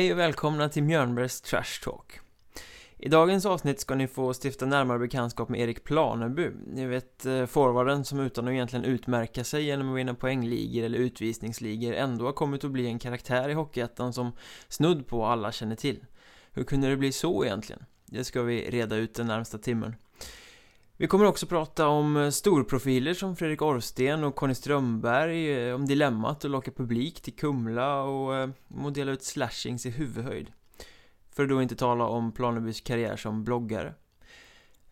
Hej och välkomna till Mjörnbergs Trash Talk. I dagens avsnitt ska ni få stifta närmare bekantskap med Erik Planeby. Ni vet eh, forwarden som utan att egentligen utmärka sig genom att vinna poängligor eller utvisningsligor ändå har kommit att bli en karaktär i Hockeyettan som snudd på alla känner till. Hur kunde det bli så egentligen? Det ska vi reda ut den närmsta timmen. Vi kommer också prata om eh, storprofiler som Fredrik Orsten och Conny Strömberg, eh, om dilemmat att locka publik till Kumla och om att dela ut slashings i huvudhöjd. För att då inte tala om Planebys karriär som bloggare.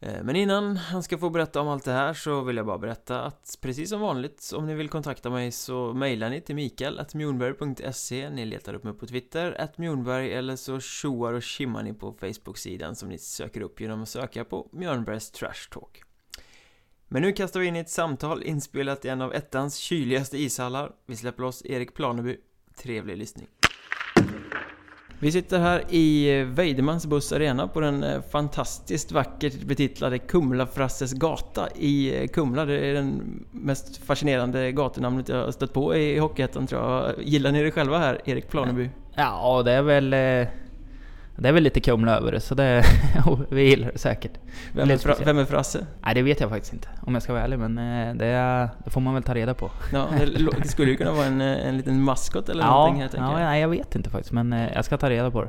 Eh, men innan han ska få berätta om allt det här så vill jag bara berätta att precis som vanligt om ni vill kontakta mig så mejlar ni till mikael.mjornberg.se Ni letar upp mig på Twitter, att Mjornberg eller så tjoar och kimmar ni på Facebook-sidan som ni söker upp genom att söka på Mjörnbergs Trash Talk. Men nu kastar vi in i ett samtal inspelat i en av ettans kyligaste ishallar. Vi släpper loss Erik Planeby. Trevlig lyssning. Vi sitter här i eh, Weidemans buss arena på den eh, fantastiskt vackert betitlade Kumlafrasses gata i eh, Kumla. Det är den mest fascinerande gatunamnet jag har stött på i Hockeyettan tror jag. Gillar ni det själva här, Erik Planeby? Ja, det är väl... Eh, det är väl lite Kumla över det, så det... vi gillar det säkert. Vem är, fra, vem är Frasse? Nej, det vet jag faktiskt inte, om jag ska vara ärlig, men det, det får man väl ta reda på. Ja, det skulle ju kunna vara en, en liten maskot eller ja, någonting här, ja, jag. Nej, jag vet inte faktiskt, men jag ska ta reda på.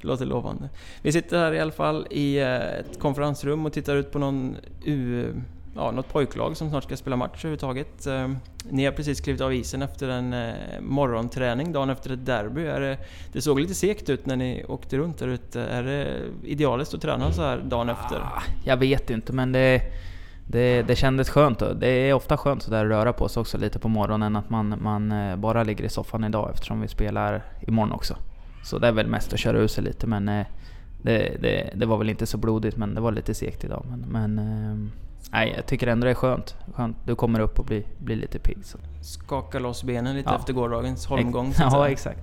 Det låter lovande. Vi sitter här i alla fall i ett konferensrum och tittar ut på någon U ja, något pojklag som snart ska spela match överhuvudtaget. Eh, ni har precis klivit av isen efter en eh, morgonträning dagen efter ett derby. Är det, det såg lite segt ut när ni åkte runt där ute. Är det idealiskt att träna så här dagen efter? Ah, jag vet inte men det, det, det kändes skönt. Det är ofta skönt att röra på sig också lite på morgonen. Att man, man eh, bara ligger i soffan idag eftersom vi spelar imorgon också. Så det är väl mest att köra ut sig lite men det, det, det var väl inte så blodigt men det var lite segt idag. Men, men Nej, jag tycker ändå det är skönt. skönt. Du kommer upp och blir, blir lite pigg. Så. Skaka loss benen lite ja. efter gårdagens holmgång. Ja, exakt.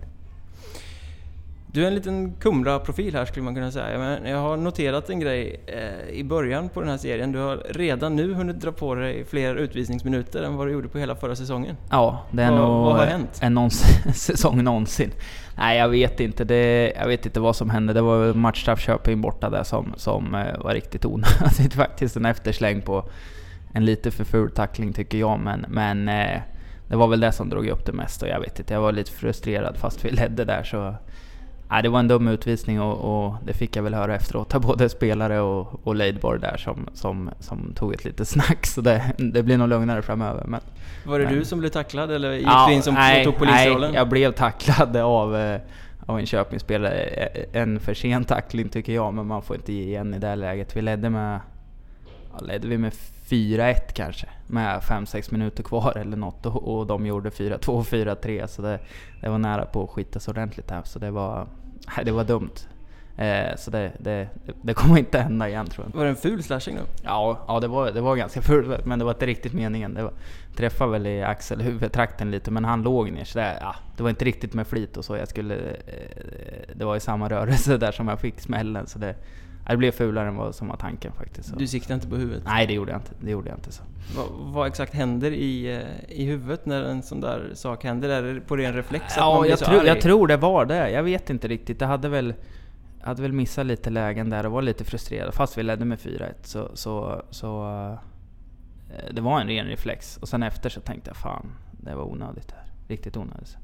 Du är en liten Kumla-profil här skulle man kunna säga. Men jag har noterat en grej eh, i början på den här serien. Du har redan nu hunnit dra på dig fler utvisningsminuter än vad du gjorde på hela förra säsongen. Ja, det är vad, nog vad har hänt? en någonsin, säsong någonsin. Nej, jag vet inte. Det, jag vet inte vad som hände. Det var matchstraff Köping borta där som, som eh, var riktigt onödigt faktiskt. En eftersläng på en lite för ful tackling tycker jag, men, men eh, det var väl det som drog upp det mest och jag vet inte, jag var lite frustrerad fast vi ledde där så Nej, det var en dum utvisning och, och, det fick jag väl höra efteråt av både spelare och, och Leidborg där som, som, som tog ett litet snack. Så det, det blir nog lugnare framöver. Men, var det men, du som blev tacklad eller gick ja, du in som nej, tog polisrollen? Nej, jag blev tacklad av, eh, av en Köpingsspelare. En för sen tackling tycker jag, men man får inte ge igen i det läget. Vi ledde med, ja, ledde vi med 4-1 kanske, med 5-6 minuter kvar eller något och, och de gjorde 4-2 och 4-3 så det, det, var nära på att skitas ordentligt här så det var, det var dumt. Eh, så det, det, det kommer inte hända igen tror jag. Var det en ful slashing då? Ja, ja det, var, det var ganska fult men det var inte riktigt meningen. Det var, träffade väl i axelhuvudtrakten lite men han låg ner så det, ja, det var inte riktigt med flit och så. Jag skulle, eh, det var i samma rörelse där som jag fick smällen så det, det blev fulare än vad som var tanken faktiskt. Så. Du siktade inte på huvudet? Nej, det gjorde jag inte. Det gjorde jag inte så. Vad, vad exakt händer i, eh, i huvudet när en sån där sak händer? Är det på ren reflex? Ja, jag, tro, jag tror det var det. Jag vet inte riktigt. Det hade väl, hade väl missat lite lägen där och var lite frustrerad. Fast vi ledde med 4-1 så, så, så... Eh, det var en ren reflex. Och sen efter så tänkte jag fan, det var onödigt här. Riktigt onödigt.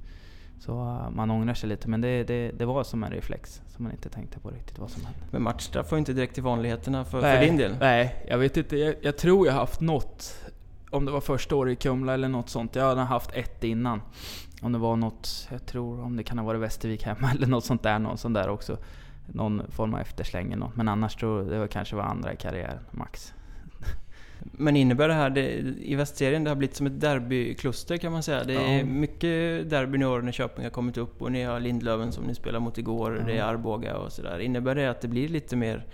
Så uh, man ångrar sig lite, men det, det, det var som en reflex som man inte tänkte på riktigt vad som hände. Men matchstraff var inte direkt till vanligheterna för, nej, för din del? Nej, jag vet inte. Jag, jag, tror jag haft något, om det var första året i Kumla eller något sånt. Jag hade haft ett innan. Om det var något, jag tror om det kan ha varit Västervik hemma eller något sånt där, någon sån där också. Någon form av eftersläng eller något. Men annars tror jag det var kanske var andra i karriären, max. Men innebär det här, det, i västserien, det har blivit som ett derbykluster kan man säga. Det är ja. mycket derbyn i år när Köping har kommit upp och ni har Lindlöven som ni spelade mot igår, ja. det är Arboga och sådär. Innebär det att det blir lite mer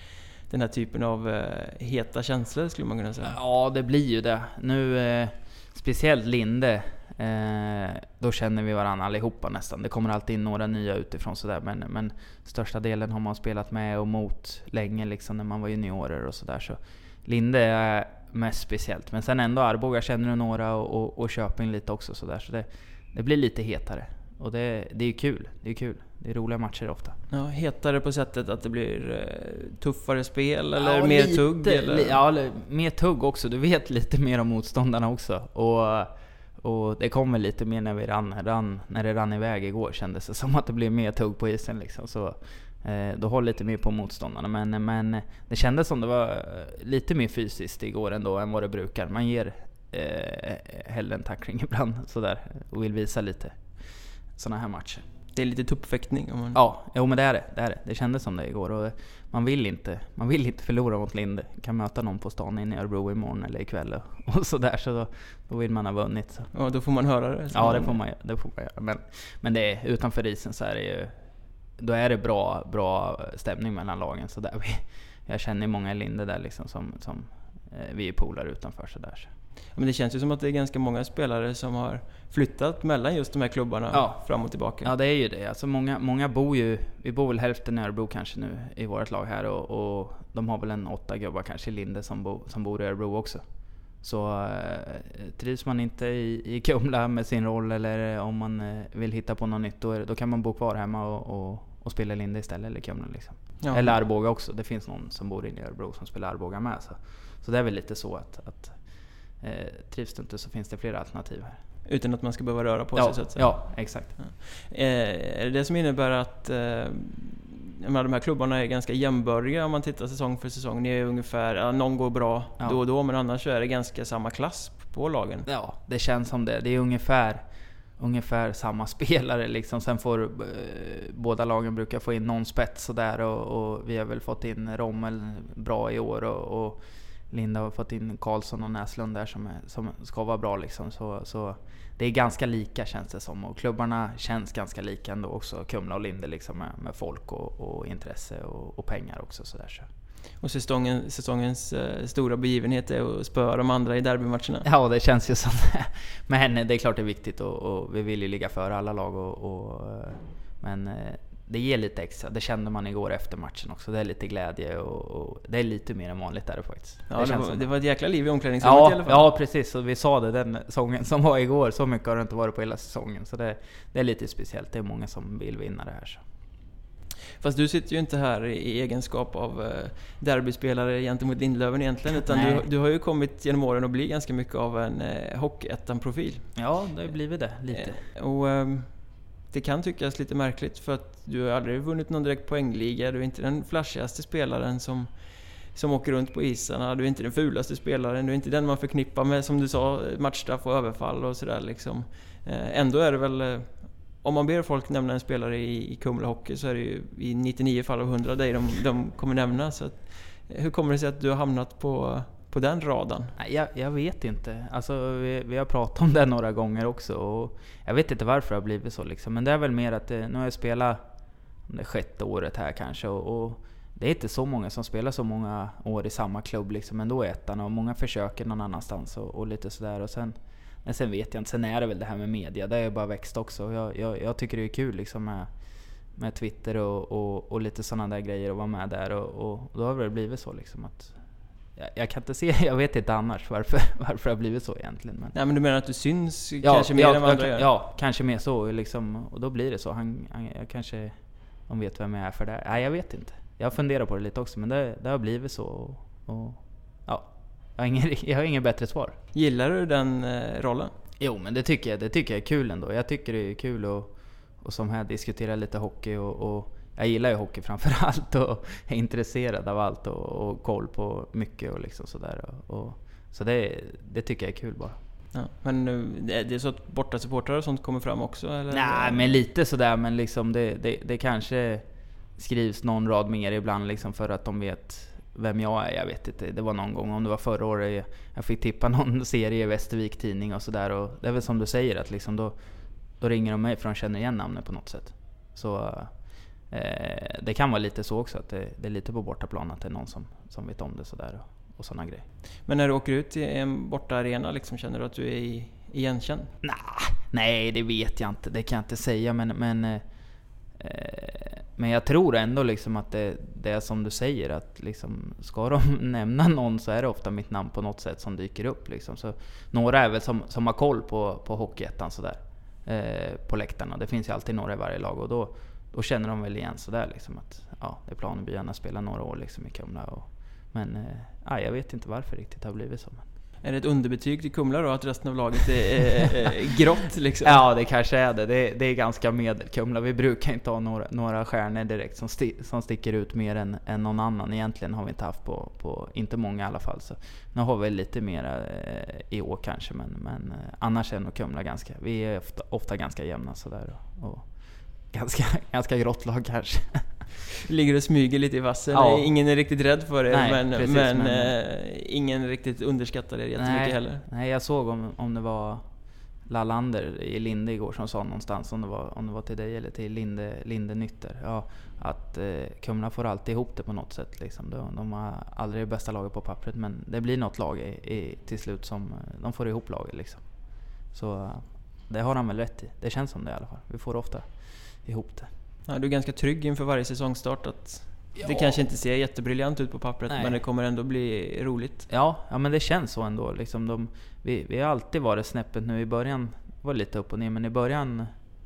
den här typen av eh, heta känslor skulle man kunna säga? Ja, det blir ju det. Nu, eh, speciellt Linde, eh, då känner vi varandra allihopa nästan. Det kommer alltid in några nya utifrån sådär, men, men största delen har man spelat med och mot länge liksom när man var juniorer och sådär. Så Linde är mest speciellt. Men sen ändå Arboga känner du några och, och, och Köping lite också sådär. Så det, det blir lite hetare. och det, det är kul. Det är kul. Det är roliga matcher ofta. Ja, hetare på sättet att det blir eh, tuffare spel eller ja, mer lite, tugg? Eller? Ja, mer tugg också. Du vet lite mer om motståndarna också. Och, och det kommer lite mer när vi rann, rann, när det rann iväg igår kändes det som att det blev mer tugg på isen liksom. Så, eh, då håller lite mer på motståndarna. Men, men det kändes som det var lite mer fysiskt igår ändå än vad det brukar. Man ger eh, hellre en tackling ibland sådär och vill visa lite sådana här matcher. Det är lite tuppfäktning? Om man... Ja, jo men det är det, det är det. Det kändes som det igår. Och man, vill inte, man vill inte förlora mot Linde. Kan möta någon på stan inne i Örebro imorgon eller ikväll och sådär. Så då, då vill man ha vunnit. Så. Ja, då får man höra det? Ja, det får man, det får man göra. Men, men det är, utanför isen så är det ju... Då är det bra, bra stämning mellan lagen. Så där. Jag känner många i Linde där liksom som, som eh, vi är polare utanför. Så där. Men det känns ju som att det är ganska många spelare som har flyttat mellan just de här klubbarna ja. fram och tillbaka. Ja, det är ju det. Alltså många, många bor ju... Vi bor väl hälften i Örebro kanske nu i vårt lag här och, och de har väl en åtta gubbar kanske i Linde som, bo, som bor i Örebro också. Så eh, trivs man inte i, i Kumla med sin roll eller om man eh, vill hitta på något nytt, då, då kan man bo kvar hemma och, och, och spela i Linde istället, eller Kumla liksom. Ja. Eller Arboga också. Det finns någon som bor inne i Örebro som spelar Arboga med. Så, så det är väl lite så att, att Eh, trivs du inte så finns det flera alternativ här. Utan att man ska behöva röra på ja, sig så att säga? Ja, exakt. Ja. Eh, är det det som innebär att eh, de här klubbarna är ganska jämbördiga om man tittar säsong för säsong? Ni är ungefär, ja, någon går bra ja. då och då men annars är det ganska samma klass på lagen? Ja, det känns som det. Det är ungefär ungefär samma spelare liksom. Sen får eh, båda lagen brukar få in någon spets sådär och, och vi har väl fått in Rommel bra i år och, och Linda har fått in Karlsson och Näslund där som, är, som ska vara bra liksom. Så, så det är ganska lika känns det som. Och klubbarna känns ganska lika ändå också. Kumla och Linde liksom med, med folk och, och intresse och, och, pengar också sådär. Så. Och säsongen, säsongens eh, stora begivenhet är att spöa de andra i derbymatcherna. Ja, det känns ju som det. Men det är klart det är viktigt och, och vi vill ju ligga före alla lag. Och, och eh, men eh, det ger lite extra. Det kände man igår efter matchen också. Det är lite glädje och, och det är lite mer än vanligt där faktiskt. Ja, det, det, var, det var ett jäkla liv i omklädningsrummet ja, i alla fall. Ja, precis. Och vi sa det, den sången som var igår, så mycket har det inte varit på hela säsongen. Så det, det är lite speciellt. Det är många som vill vinna det här. Så. Fast du sitter ju inte här i egenskap av eh, derbyspelare gentemot Lindlöven egentligen, utan du, du, har ju kommit genom åren att bli ganska mycket av en eh, Hockeyettan-profil. Ja, det har blivit det, lite. Eh, och, um, det kan tyckas lite märkligt för att du har aldrig vunnit någon direkt poängliga. Du är inte den flashigaste spelaren som, som åker runt på isarna. Du är inte den fulaste spelaren. Du är inte den man förknippar med, som du sa, matchstraff och överfall och sådär liksom. Ändå är det väl... Om man ber folk nämna en spelare i, i Kumla Hockey så är det ju i 99 fall av 100 dig de, de kommer nämna. Så att, hur kommer det sig att du har hamnat på på den raden? Jag, jag vet inte. Alltså, vi, vi, har pratat om det några gånger också. Och jag vet inte varför det har blivit så. Liksom. Men det är väl mer att det, nu har jag spelat det sjätte året här kanske. Och, och, det är inte så många som spelar så många år i samma klubb liksom ändå i ettan. Och många försöker någon annanstans och, och lite sådär. Och sen, men sen vet jag inte. Sen är det väl det här med media. Det har ju bara växt också. Jag, jag, jag tycker det är kul liksom med, med Twitter och, och, och lite sådana där grejer och vara med där. Och, och då har det blivit så liksom att jag, kan inte se, jag vet inte annars varför, varför det har blivit så egentligen. Men... Ja men du menar att du syns ja, kanske mer ja, än vad andra gör? Ja, kanske mer så liksom, och då blir det så. Han, han, jag kanske, de vet vem jag är för det. Nej jag vet inte. Jag funderar på det lite också men det, det har blivit så. Och, och jag har, ingen, jag har ingen bättre svar. Gillar du den eh, rollen? Jo men det tycker jag, det tycker jag är kul ändå. Jag tycker det är kul att och som här diskutera lite hockey och, och jag gillar ju hockey framför allt och är intresserad av allt och, och koll på mycket och liksom sådär. Och, och, så det, det tycker jag är kul bara. Ja, men det är så att bortasupportrar och sånt kommer fram också? Eller? Nej, men lite sådär. Men liksom det, det, det kanske skrivs någon rad mer ibland liksom för att de vet vem jag är. Jag vet inte. Det var någon gång, om det var förra året, jag fick tippa någon serie i Västervik Tidning och sådär. Och det är väl som du säger, att liksom då, då ringer de mig för de känner igen namnet på något sätt. Så Eh, det kan vara lite så också, att det, det, är lite på bortaplan att det är någon som, som vet om det sådär och, och sådana grejer. Men när du åker ut i en bortaarena, liksom, känner du att du är igenkänd? Nah, nej, det vet jag inte. Det kan jag inte säga, men... men eh, Eh, men jag tror ändå liksom att det, det, är som du säger, att liksom, ska de nämna någon så är det ofta mitt namn på något sätt som dyker upp. Liksom. Så några är väl som, som har koll på, på Hockeyettan sådär. eh, på läktarna. Det finns ju alltid några i varje lag och då, då känner de väl igen sådär liksom att ja, det är Planebyarna spelar några år liksom i Kumla. Och, men eh, jag vet inte varför riktigt det har blivit så. Är det ett underbetyg till Kumla då, att resten av laget är, är grått liksom? Ja, det kanske är det. Det, det är ganska medel Kumla. Vi brukar inte ha några, några stjärnor direkt som, sti, som sticker ut mer än, än någon annan. Egentligen har vi inte haft på, på inte många i alla fall. Så nu har vi lite mer eh, i år kanske, men, men eh, annars är nog Kumla ganska, vi är ofta, ofta ganska jämna sådär. Och, och ganska, ganska grått lag kanske. Ligger och smyger lite i vassen. Ja. Ingen är riktigt rädd för er, Nej, men, precis, men, men eh, ingen riktigt underskattar er jättemycket Nej. heller. Nej, jag såg om, om det var Lalander i Linde igår som sa någonstans, om det var, om det var till dig eller till Linde, Linde Nytter, ja, att eh, Kumla får alltid ihop det på något sätt. Liksom. De, de har aldrig det bästa laget på pappret, men det blir något lag i, i, till slut som eh, de får ihop laget. Liksom. Så eh, det har han väl rätt i. Det känns som det i alla fall. Vi får ofta ihop det. Ja, du är ganska trygg inför varje säsongstart att Ja. det kanske inte ser jättebriljant ut på pappret, Nej. men det kommer ändå bli roligt. Ja, ja men det känns så ändå. Liksom de, vi, vi har alltid varit snäppet nu i början, var det lite upp och ner, men i början,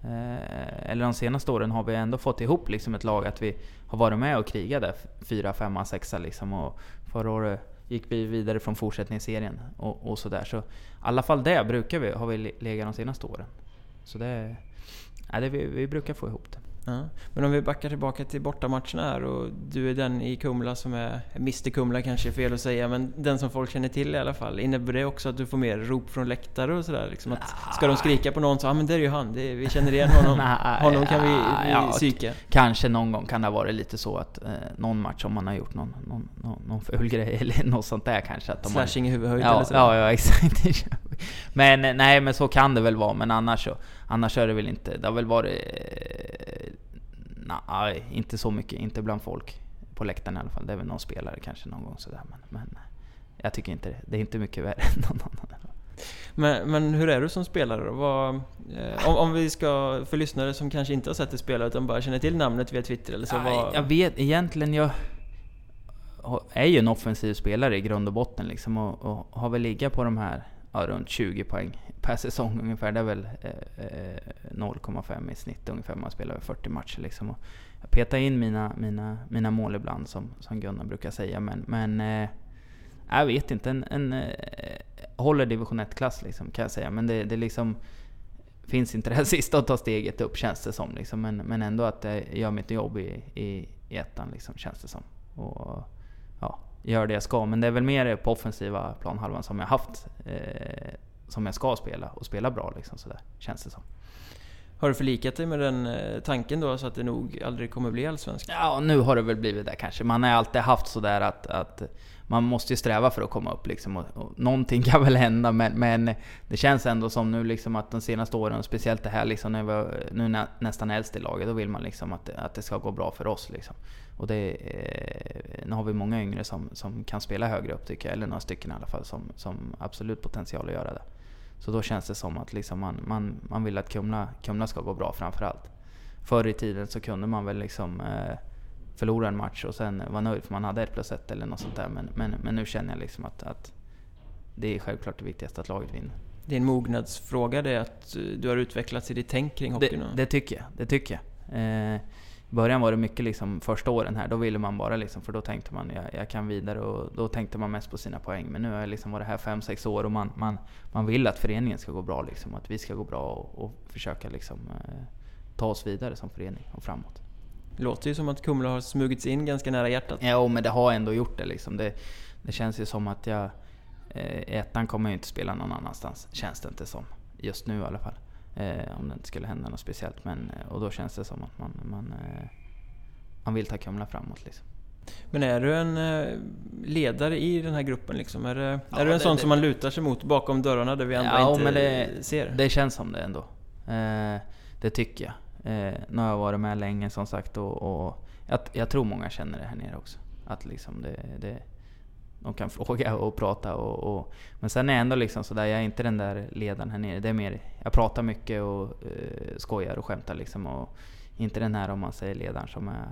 eh, eller de senaste åren har vi ändå fått ihop liksom ett lag att vi har varit med och krigade fyra, femma, sexa liksom. Och förra året gick vi vidare från fortsättningsserien och, och sådär. Så i alla fall det brukar vi, har vi le- legat de senaste åren. Så det, ja, det vi, vi brukar få ihop det. Ja. Men om vi backar tillbaka till bortamatcherna här och du är den i Kumla som är, Mr Kumla kanske är fel att säga, men den som folk känner till i alla fall. Innebär det också att du får mer rop från läktare och sådär? Liksom att, ska de skrika på någon så, ja ah, men där är ju han, det, vi känner igen honom. Honom kan vi, vi ja, psyka. Kanske någon gång kan det ha varit lite så att eh, någon match om man har gjort någon, någon, någon, någon ful grej eller något sånt där kanske. Att de har, Slashing i huvudhöjd eller ja, så. ja, ja, exakt. Det men nej, men så kan det väl vara. Men annars så, annars är det väl inte. Det har väl varit... Eh, nej, inte så mycket. Inte bland folk på läktaren i alla fall. Det är väl någon spelare kanske någon gång sådär. Men, men jag tycker inte det. Det är inte mycket värre än någon annan. Men, men hur är du som spelare då? Vad, eh, om, om vi ska, för lyssnare som kanske inte har sett dig spela utan bara känner till namnet via Twitter eller så, vad, Jag vet egentligen, jag är ju en offensiv spelare i grund och botten liksom och, och har väl legat på de här ja, runt 20 poäng per säsong ungefär. Det är väl eh, eh 0,5 i snitt ungefär. Man spelar över 40 matcher liksom. Och jag petar in mina, mina, mina mål ibland som, som Gunnar brukar säga. Men, men eh, jag vet inte. En, en, eh, håller division 1-klass liksom, kan jag säga. Men det, det liksom finns inte det här sista att ta steget upp känns det som. Liksom. Men, men ändå att eh, jag gör mitt jobb i, i, i ettan liksom, känns det som. Och ja, gör det jag ska. Men det är väl mer på offensiva planhalvan som jag haft. Eh, som jag ska spela och spela bra liksom sådär, känns det som. har du förlikat dig med den eh, tanken då så att det nog aldrig kommer bli allsvenskt? Ja, nu har det väl blivit där kanske. Man har alltid haft sådär att, att man måste ju sträva för att komma upp liksom. Och, och någonting kan väl hända men, men det känns ändå som nu liksom att de senaste åren, speciellt det här liksom när vi var nu nä, nästan äldst i laget, då vill man liksom att, att det ska gå bra för oss liksom. Och det, eh, nu har vi många yngre som, som kan spela högre upp tycker jag, eller några stycken i alla fall som, som absolut potential att göra det. Så då känns det som att liksom man, man, man vill att Kumla, Kumla ska gå bra framförallt. Förr i tiden så kunde man väl liksom eh, förlora en match och sen vara nöjd för man hade ett plus ett eller något sånt där. Men, men, men nu känner jag liksom att, att det är självklart det viktigaste att laget vinner. Det är en mognadsfråga det att eh, du har utvecklats i ditt tänk kring Det, hockeyn? och- det tycker jag. Det tycker jag. Eh, I början var det mycket liksom första åren här, då ville man bara liksom, för då tänkte man jag, jag kan vidare och då tänkte man mest på sina poäng. Men nu har jag liksom varit här 5-6 år och man, man, man vill att föreningen ska gå bra liksom, att vi ska gå bra och, och försöka liksom eh, ta oss vidare som förening och framåt. Det låter ju som att Kumla har smugits in ganska nära hjärtat. Ja, men det har ändå gjort det liksom. Det, det känns ju som att jag... Eh, ettan kommer ju inte spela någon annanstans, känns det inte som. Just nu i alla fall. Eh, om det inte skulle hända något speciellt. Men, eh, och då känns det som att man, man, eh, man vill ta Kumla framåt liksom. Men är du en eh, ledare i den här gruppen liksom? Är, det, Ja, är du en sån det- som man lutar sig mot bakom dörrarna där vi andra Ja, inte det- ser? Det känns som det ändå. Eh, det tycker jag. Eh, nu har jag varit med länge som sagt och, och jag, jag tror många känner det här nere också. Att liksom det, det, de kan fråga och prata och, och Men sen är jag ändå liksom sådär, jag är inte den där ledaren här nere. Det är mer, jag pratar mycket och eh, skojar och skämtar liksom. Och inte den här om man säger ledaren som är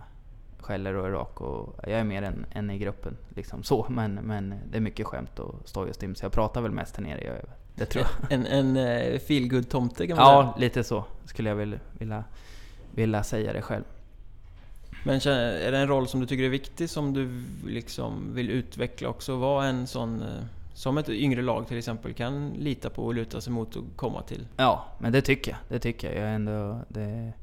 skäller och är rak. Och jag är mer en, en i gruppen liksom så. Men, men det är mycket skämt och stoj och stim. Så jag pratar väl mest här nere jag är det tror jag. En, en uh, feelgood tomte kan man Ja, säga. lite så skulle jag vilja, vilja, vilja säga det själv. Men är det en roll som du tycker är viktig, som du liksom vill utveckla också? Vara en sån, eh, som ett yngre lag till exempel, kan lita på och luta sig mot och komma till? Ja, men det tycker jag. Det tycker jag. jag ändå, det,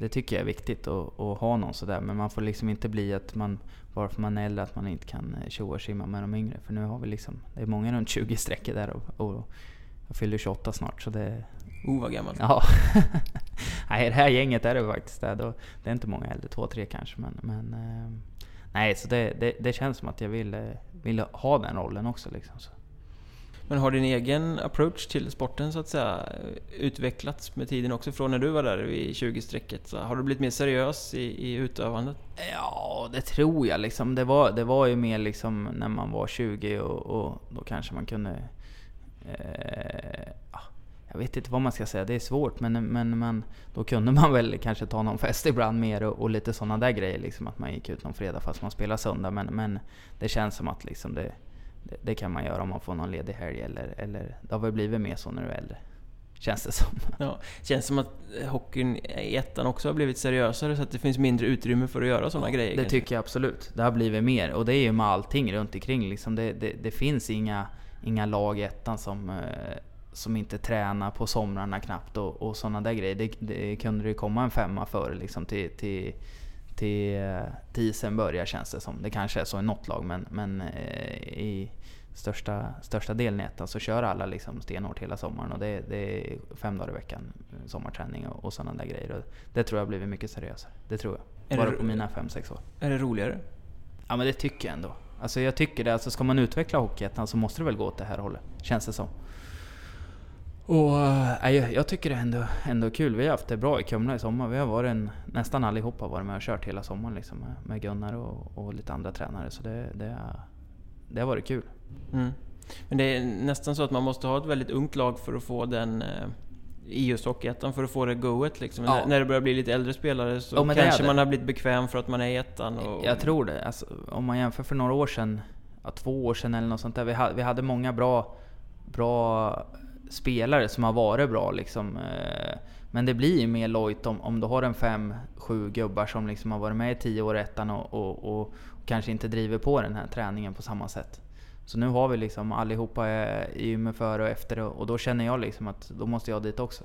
det tycker jag är viktigt att, att ha någon sådär. Men man får liksom inte bli att man, bara för man är äldre, att man inte kan eh, tjoa och simma med de yngre. För nu har vi liksom, det är många runt 20 sträckor där och, och jag fyller 28 snart så det... Oh vad gammalt. Ja. nej, det här gänget är det faktiskt. Det, då, det är inte många äldre, två, tre kanske. Men, men eh, nej, så det, det, det känns som att jag vill, eh, vill ha den rollen också liksom. Så. Men har din egen approach till sporten så att säga eh, utvecklats med tiden också? Från när du var där vid 20-strecket, har du blivit mer seriös i, i utövandet? Ja, det tror jag liksom. Det var, det var ju mer liksom när man var 20 och, och då kanske man kunde... Eh, ah, jag vet inte vad man ska säga, det är svårt men, men, men då kunde man väl kanske ta någon fest ibland mer och, och lite sådana där grejer. Liksom att man gick ut någon fredag fast man spelade söndag. Men, men det känns som att liksom det, det, det kan man göra om man får någon ledig helg eller, eller det har väl blivit mer så när du är äldre. Känns det som. Ja, känns som att hockeyn i ettan också har blivit seriösare så att det finns mindre utrymme för att göra sådana grejer. Det kanske. tycker jag absolut. Det har blivit mer. Och det är ju med allting runt omkring. Liksom det, det, det finns inga, inga lag i ettan som, eh, som inte tränar på somrarna knappt och, och sådana där grejer. Det, det kunde det komma en femma före liksom till, till, till, eh, till isen börjar känns det som. Det kanske är så i något lag men, men eh, i största, största delen i ettan så kör alla liksom stenhårt hela sommaren och det, det är fem dagar i veckan eh, sommarträning och, och sådana där grejer. Och det tror jag har blivit mycket seriösare. Det tror jag. Bara på mina fem sex år. Är det roligare? Ja men det tycker jag ändå. Alltså jag tycker det. Alltså ska man utveckla Hockeyettan så måste det väl gå åt det här hållet. Känns det som. Och äh, jag, tycker det är ändå, ändå kul. Vi har haft det bra i Kumla i sommar. Vi har varit en, nästan allihopa varit med och kört hela sommaren liksom, med, med Gunnar och, och lite andra tränare. Så det, det, har- det har varit kul. Mm. Men det är nästan så att man måste ha ett väldigt ungt lag för att få den eh, i just Hockeyettan, för att få det goet liksom. Ja. När, när det börjar bli lite äldre spelare så Ja, kanske man har blivit bekväm för att man är i ettan. Och, Jag tror det. Alltså, om man jämför för några år sedan, ja, två år sedan eller något sånt där. Vi hade, vi hade många bra, bra spelare som har varit bra liksom. eh, Men det blir ju mer lojt om, om du har en fem, sju gubbar som liksom har varit med i tio år i ettan och, och, och, och kanske inte driver på den här träningen på samma sätt. Så nu har vi liksom allihopa i gymmet före och efter och, och då känner jag liksom att då måste jag dit också.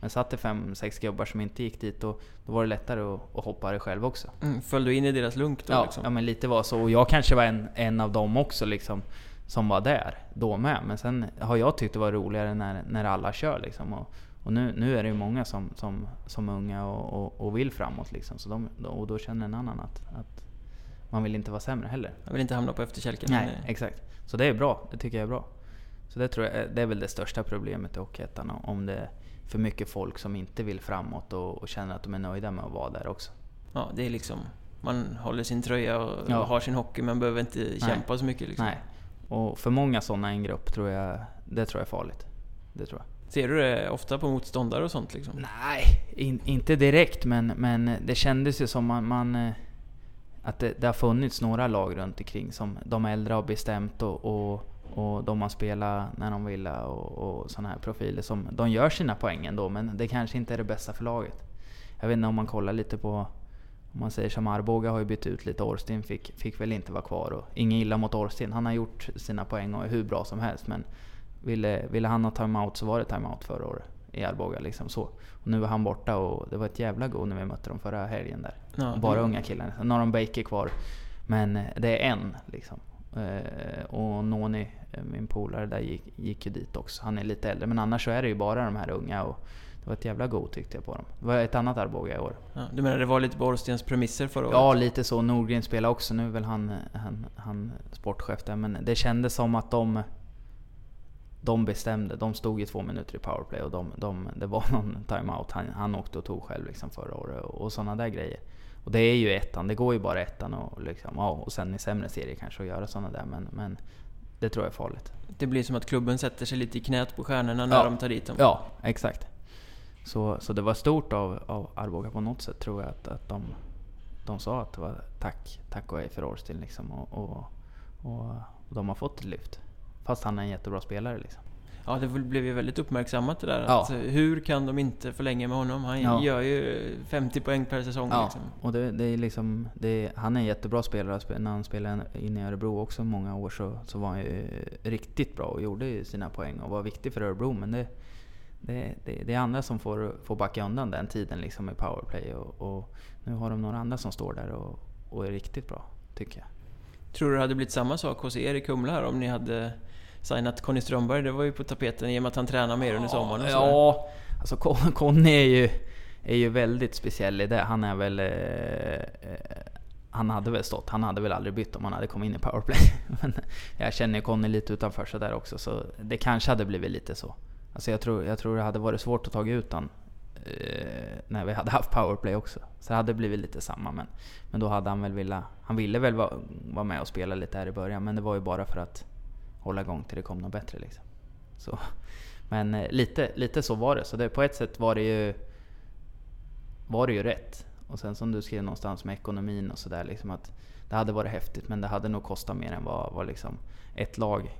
Men satt det fem, sex gubbar som inte gick dit och då var det lättare att, att hoppa det själv också. Mm, föll du in i deras lunk då Ja, liksom? ja men lite var så. Och jag kanske var en, en av dem också liksom. Som var där då med. Men sen har jag tyckt det var roligare när, när alla kör liksom. Och, och nu, nu är det ju många som, som, som är unga och, och, och vill framåt liksom. Så de, och då känner en annan att, att man vill inte vara sämre heller. Jag vill inte hamna på efterkälken. Nej, eh, exakt. Så det är bra. Det tycker jag är bra. Så det tror jag det är väl det största problemet i Hockeyettan. Om det är för mycket folk som inte vill framåt och, och känner att de är nöjda med att vara där också. Ja, det är liksom... Man håller sin tröja och, Ja. har sin hockey men behöver inte kämpa så mycket liksom. Nej. Och för många sådana i en grupp tror jag, det tror jag är farligt. Det tror jag. Ser du det ofta på motståndare och sånt liksom? Nej, in, inte direkt men, men det kändes ju som man, man eh, att det, det har funnits några lag runt omkring som de äldre har bestämt och, och, och de har spelat när de vill och, och sådana här profiler som de gör sina poäng ändå men det kanske inte är det bästa för laget. Jag vet inte om man kollar lite på om man säger som Arboga har ju bytt ut lite, Orstin fick, fick väl inte vara kvar. Och ingen illa mot Orstin, han har gjort sina poäng och är hur bra som helst. Men ville, ville han ha timeout så var det timeout förra året i Arboga. Liksom så. Och nu är han borta och det var ett jävla go när vi mötte dem förra helgen där. Ja, Bara det- unga killar. Sen har de Baker kvar. Men det är en liksom. Eh, och Noni, eh, min polare där, gick, gick ju dit också. Han är lite äldre. Men annars så är det ju bara de här unga. Och var ett jävla go tyckte jag på dem. Det var ett annat Arboga i år. Ja, du menar det var lite på Orstens premisser förra året? Ja, lite så. Nordgren spelar också. Nu är väl han, han, han sportchef där. Men det kändes som att de... De bestämde. De stod i två minuter i powerplay och de, de, det var någon timeout han, han åkte och tog själv liksom förra året. Och, och sådana där grejer. Och det är ju ettan. Det går ju bara ettan och, liksom, ja, och sen i sämre serier kanske att göra sådana där. Men, men det tror jag är farligt. Det blir som att klubben sätter sig lite i knät på stjärnorna när Ja. de tar dit dem. Ja, exakt. Så, så det var stort av, av Arboga på något sätt tror jag att, att de, de sa att det var tack, tack och hej för Orstin liksom. Och, och, och, de har fått ett lyft. Fast han är en jättebra spelare liksom. Ja, det blev ju väldigt uppmärksammat det där. Ja. Att, eh, hur kan de inte förlänga med honom? Han Ja. gör ju 50 poäng per säsong Ja, liksom. och det, det är liksom, det, han är en jättebra spelare. Spe- När han spelade inne i Örebro också många år så, så var han ju riktigt bra och gjorde sina poäng och var viktig för Örebro. Men det, det, det, det är andra som får, får backa undan den tiden liksom med powerplay. Och, och nu har de några andra som står där och, och är riktigt bra, tycker jag. Tror du det hade blivit samma sak hos er i Kumla här om ni hade signat Conny Strömberg? Det var ju på tapeten i och med att han tränar mer under sommaren och sådär. Ja, alltså Con- Conny är ju, är ju väldigt speciell i det. Han är väl... Eh, eh, han hade väl stått, han hade väl aldrig bytt om han hade kommit in i powerplay. Men jag känner Conny lite utanför så där också, så det kanske hade blivit lite så. Alltså jag tror, jag tror det hade varit svårt att ta ut han eh, när vi hade haft powerplay också. Så det hade blivit lite samma, men, men då hade han väl velat... Han ville väl vara, va med och spela lite här i början, men det var ju bara för att hålla igång till det kom något bättre liksom. Så. Men eh, lite, lite så var det. Så det, på ett sätt var det ju var det ju rätt. Och sen som du skrev någonstans med ekonomin och sådär liksom att det hade varit häftigt men det hade nog kostat mer än vad, vad liksom ett lag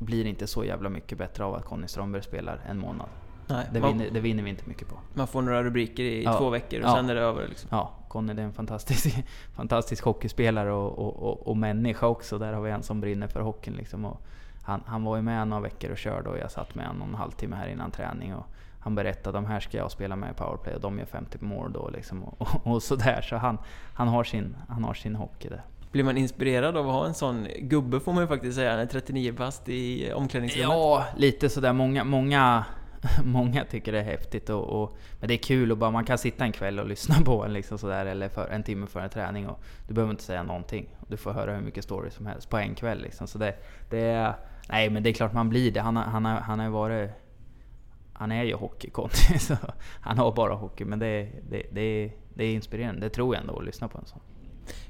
blir inte så jävla mycket bättre av att Conny Strömberg spelar en månad. Nej, Det man, vinner, det vinner vi inte mycket på. man får några rubriker i Ja. två veckor och Ja. sen är det över liksom. Ja, Conny är en fantastisk, fantastisk hockeyspelare och, och, och, och människa också. Där har vi en som brinner för hockeyn liksom. Han, han var ju med några veckor och körde och jag satt med honom en halvtimme här innan träning. Och han berättade de här ska jag spela med i powerplay och de gör 50 mål då liksom. Och, och, och sådär. Så han, han, har sin, han har sin hockey där. Blir man inspirerad av att ha en sån gubbe får man ju faktiskt säga, han är 39 bast i omklädningsrummet. Ja, lite sådär. Många, många, många tycker det är häftigt. Och, och, men det är kul och bara man kan sitta en kväll och lyssna på en liksom sådär, eller för, en timme före en träning. Och du behöver inte säga någonting. Du får höra hur mycket stories som helst på en kväll. Liksom. Så det, det är, nej men det är klart man blir det. Han, har- han, har, han har ju varit... Han är ju hockeykonti, så han har bara hockey. Men det, det, det, det är inspirerande. Det tror jag ändå att lyssna på en sån.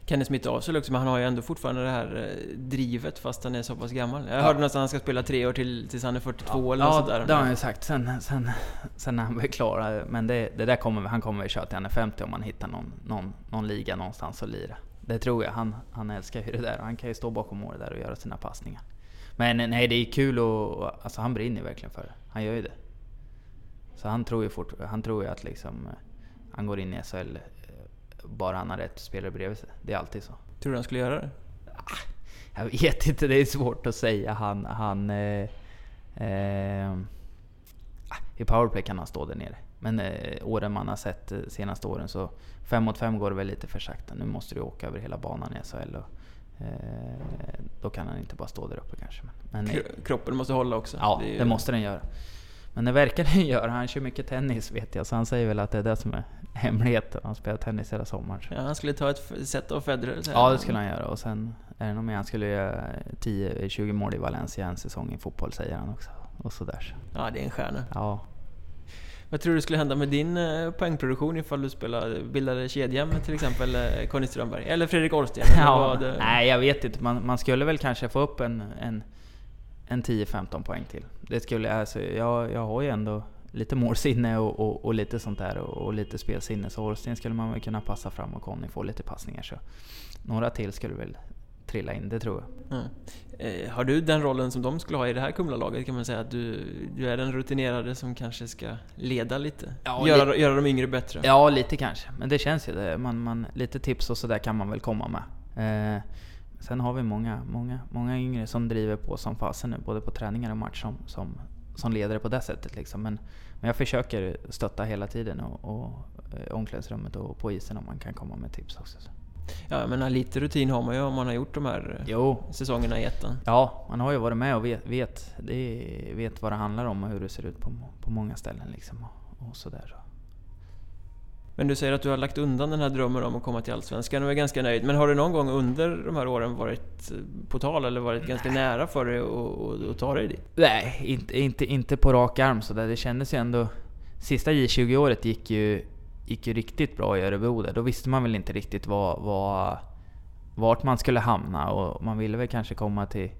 Kan det smitta av sig också, men han har ju ändå fortfarande det här eh, drivet fast han är så pass gammal. Jag Ja. hörde nästan att han ska spela tre år till tills han är 42 eller något ja, sånt där. det har han ju sagt. Sen, sen, sen när han blir klar. Men det, det där kommer, han kommer väl köra till han är 50 om han hittar någon, någon, någon liga någonstans att lira. Det tror jag. Han, han älskar ju det där han kan ju stå bakom målet där och göra sina passningar. Men nej, det är kul och alltså han brinner verkligen för det. Han gör ju det. Så han tror ju, fort, han tror ju att liksom, eh, han går in i SHL bara han har rätt spelare bredvid sig. Det är alltid så. Tror du han skulle göra det? Jag vet inte, det är svårt att säga. Han... han eh, eh, I powerplay kan han stå där nere. Men eh, åren man har sett eh, senaste åren så... 5 mot 5 går det väl lite för sakta. Nu måste du åka över hela banan i SHL. Och, eh, då kan han inte bara stå där uppe kanske. Men, men, Kro- Kroppen måste hålla också. ja, är ju- det måste den göra. Men det verkar den göra. Han kör mycket tennis vet jag. Så han säger väl att det är det som är hemligheten. Han spelar tennis hela sommaren. Ja, han skulle ta ett set av Federer. Ja, det skulle han göra. Och sen är det nog mer. Han skulle göra 10-20 mål i Valencia en säsong i fotboll, säger han också. Och sådär. så. Ja, det är en stjärna. Ja. Vad tror du skulle hända med din eh, poängproduktion ifall du spelade, bildade kedja med till exempel eh, Conny Strömberg? Eller Fredrik Ollsten? eller ja. eh, Nej, jag vet inte. Man, man skulle väl kanske få upp en, en, en 10-15 poäng till. Det skulle, alltså, jag, jag har ju ändå lite målsinne och, och, och lite sånt där och, och lite spelsinne. Så Ollsten skulle man väl kunna passa fram och Conny få lite passningar. Så några till skulle väl trilla in, det tror jag. Ja. Eh, har du den rollen som de skulle ha i det här Kumla-laget? Kan man säga att du, du är den rutinerade som kanske ska leda lite? Ja, göra, göra de yngre bättre? Ja, lite kanske. Men det känns ju det. Man, man, lite tips och sådär kan man väl komma med. Eh, sen har vi många, många, många yngre som driver på som fasen nu, både på träningar och match som, som, som ledare på det sättet. Liksom. Men, men jag försöker stötta hela tiden och, och eh, omklädningsrummet och på isen om man kan komma med tips också. Så. Ja, menar lite rutin har man ju om man har gjort de här eh, Jo, säsongerna i ettan. ja, man har ju varit med och vet, vet, det, vet vad det handlar om och hur det ser ut på, på många ställen. Liksom, och, och sådär. Men du säger att du har lagt undan den här drömmen om att komma till Allsvenskan och är ganska nöjd. Men har du någon gång under de här åren varit eh, på tal eller varit ganska nära för dig att- ta dig dit? Nej, inte, inte, inte på rak arm sådär. Det kändes ju ändå... Sista J20-året gick ju, gick ju riktigt bra i Örebro där. Då visste man väl inte riktigt vad, vad, vart man skulle hamna och man ville väl kanske komma till...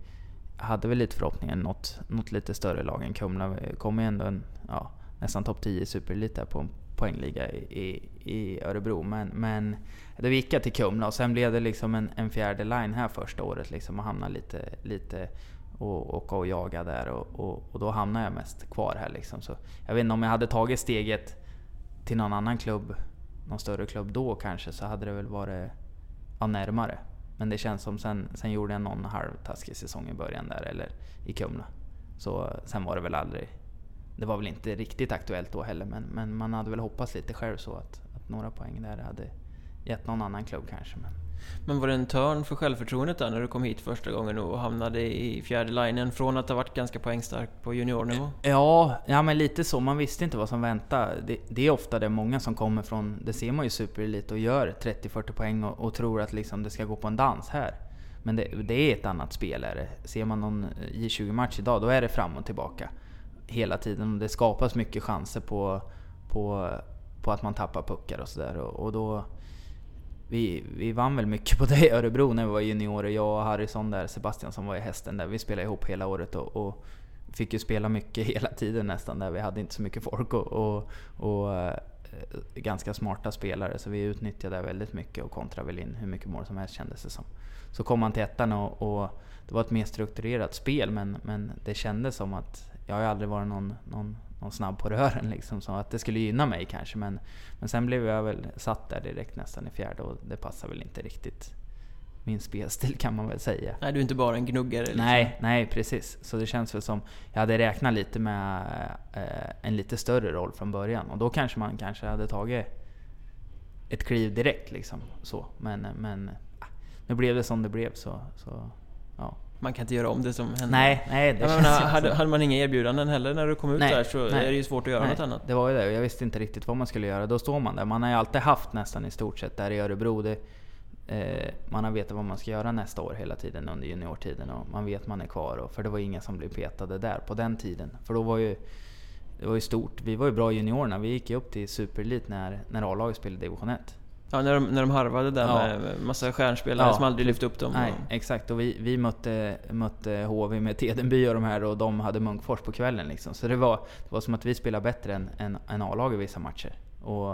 Hade väl lite förhoppningar något, något lite större lag än Kumla. Kom ju ändå en, ja, nästan topp 10 i Superelit där på poängliga i, i, Örebro. Men, men då gick jag till Kumla och sen blev det liksom en, en fjärde line här första året liksom och hamnade lite, lite och åka och jaga där och, och, och, då hamnade jag mest kvar här liksom. Så jag vet inte om jag hade tagit steget till någon annan klubb, någon större klubb då kanske, så hade det väl varit ja, närmare. Men det känns som sen, sen gjorde jag någon halvtaskig säsong i början där, eller i Kumla. Så sen var det väl aldrig... Det var väl inte riktigt aktuellt då heller, men, men man hade väl hoppats lite själv så att, att några poäng där hade gett någon annan klubb kanske. Men, men var det en törn för självförtroendet där när du kom hit första gången och hamnade i fjärde linjen från att ha varit ganska poängstark på juniornivå? Ja, ja men lite så. Man visste inte vad som väntade. Det, det är ofta det många som kommer från, det ser man ju superelit och gör 30-40 poäng och, och, tror att liksom det ska gå på en dans här. Men det, det är ett annat spel. Är det. Ser man någon J20-match idag, då är det fram och tillbaka. Hela tiden. Det skapas mycket chanser på, på, på att man tappar puckar och sådär. Och, och då vi, vi vann väl mycket på det i Örebro när vi var juniorer. Jag och Harrison där, Sebastian som var i hästen där. Vi spelade ihop hela året och, och fick ju spela mycket hela tiden nästan där. Vi hade inte så mycket folk och, och, och äh, ganska smarta spelare. Så vi utnyttjade det väldigt mycket och kontrade väl in hur mycket mål som helst kändes det som. Så kom man till ettan och, och det var ett mer strukturerat spel men, men det kändes som att jag har aldrig varit någon, någon någon snabb på rören liksom, så att det skulle gynna mig kanske. Men, men sen blev jag väl satt där direkt nästan i fjärde och det passar väl inte riktigt min spelstil kan man väl säga. Nej, du är inte bara en gnuggare? Liksom. Nej, nej precis. Så det känns väl som, jag hade räknat lite med eh, en lite större roll från början och då kanske man kanske hade tagit ett kliv direkt liksom. Så. Men, men nu blev det som det blev så, så ja man kan inte göra om det som hände. Nej, nej. Det menar, hade, hade, man inga erbjudanden heller när du kom ut nej, där så nej, är det ju svårt att göra nej, något annat. Det var ju det, jag visste inte riktigt vad man skulle göra. Då står man där. Man har ju alltid haft nästan i stort sett där i Örebro. Det, eh, man har vetat vad man ska göra nästa år hela tiden under juniortiden och man vet man är kvar. Och, för det var inga som blev petade där på den tiden. För då var ju det var ju stort. Vi var ju bra juniorerna. Vi gick ju upp till superelit när, när A-laget spelade division 1. Ja, när de, när de harvade där ja. med massa stjärnspelare ja. som aldrig lyfte upp dem. Nej, exakt. Och vi, vi mötte, mötte HV med Tedenby och de här och de hade Munkfors på kvällen. Liksom. Så det var, det var som att vi spelade bättre än, än, än A-lag i vissa matcher. Och,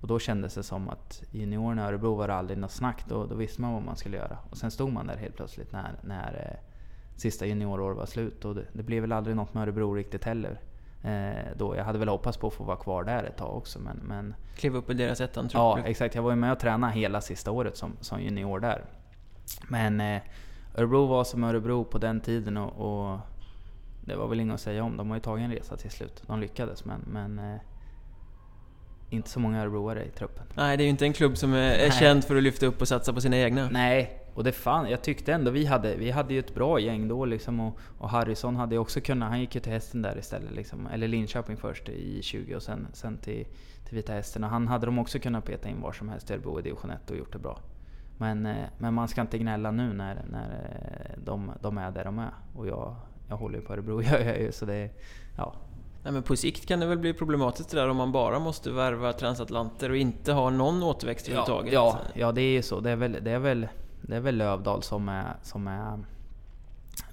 och då kändes det som att juniorerna i Örebro var det aldrig något snack. Då, då visste man vad man skulle göra. Och sen stod man där helt plötsligt när, när eh, sista junioråret var slut. Och det, det blev väl aldrig något med Örebro riktigt heller. Eh, då. Jag hade väl hoppats på att få vara kvar där ett tag också men... men Kliva upp i deras ettan tror Ja, exakt. Jag var ju med och tränade hela sista året som, som junior där. Men eh, Örebro var som Örebro på den tiden och, och, det var väl inget att säga om. De har ju tagit en resa till slut. De lyckades men, men eh, inte så många örebroare i truppen. Nej, det är ju inte en klubb som är, är känd för att lyfta upp och satsa på sina egna. Nej, och det fan, jag tyckte ändå vi hade, vi hade ju ett bra gäng då liksom och, och Harrison hade också kunnat, han gick ju till hästen där istället liksom. Eller Linköping först i 20 och sen, sen till, till Vita Hästen. Och han hade de också kunnat peta in var som helst i Örebro i division 1 och gjort det bra. Men, eh, men man ska inte gnälla nu när, när eh, de, de är där de är. Och jag, jag håller ju på Örebro, jag gör ju så det... Ja, Nej, men på sikt kan det väl bli problematiskt det där om man bara måste värva transatlanter och inte ha någon återväxt överhuvudtaget? Ja, ja, det är ju så. Det är väl, det är väl, det är väl Lövdal som är, som är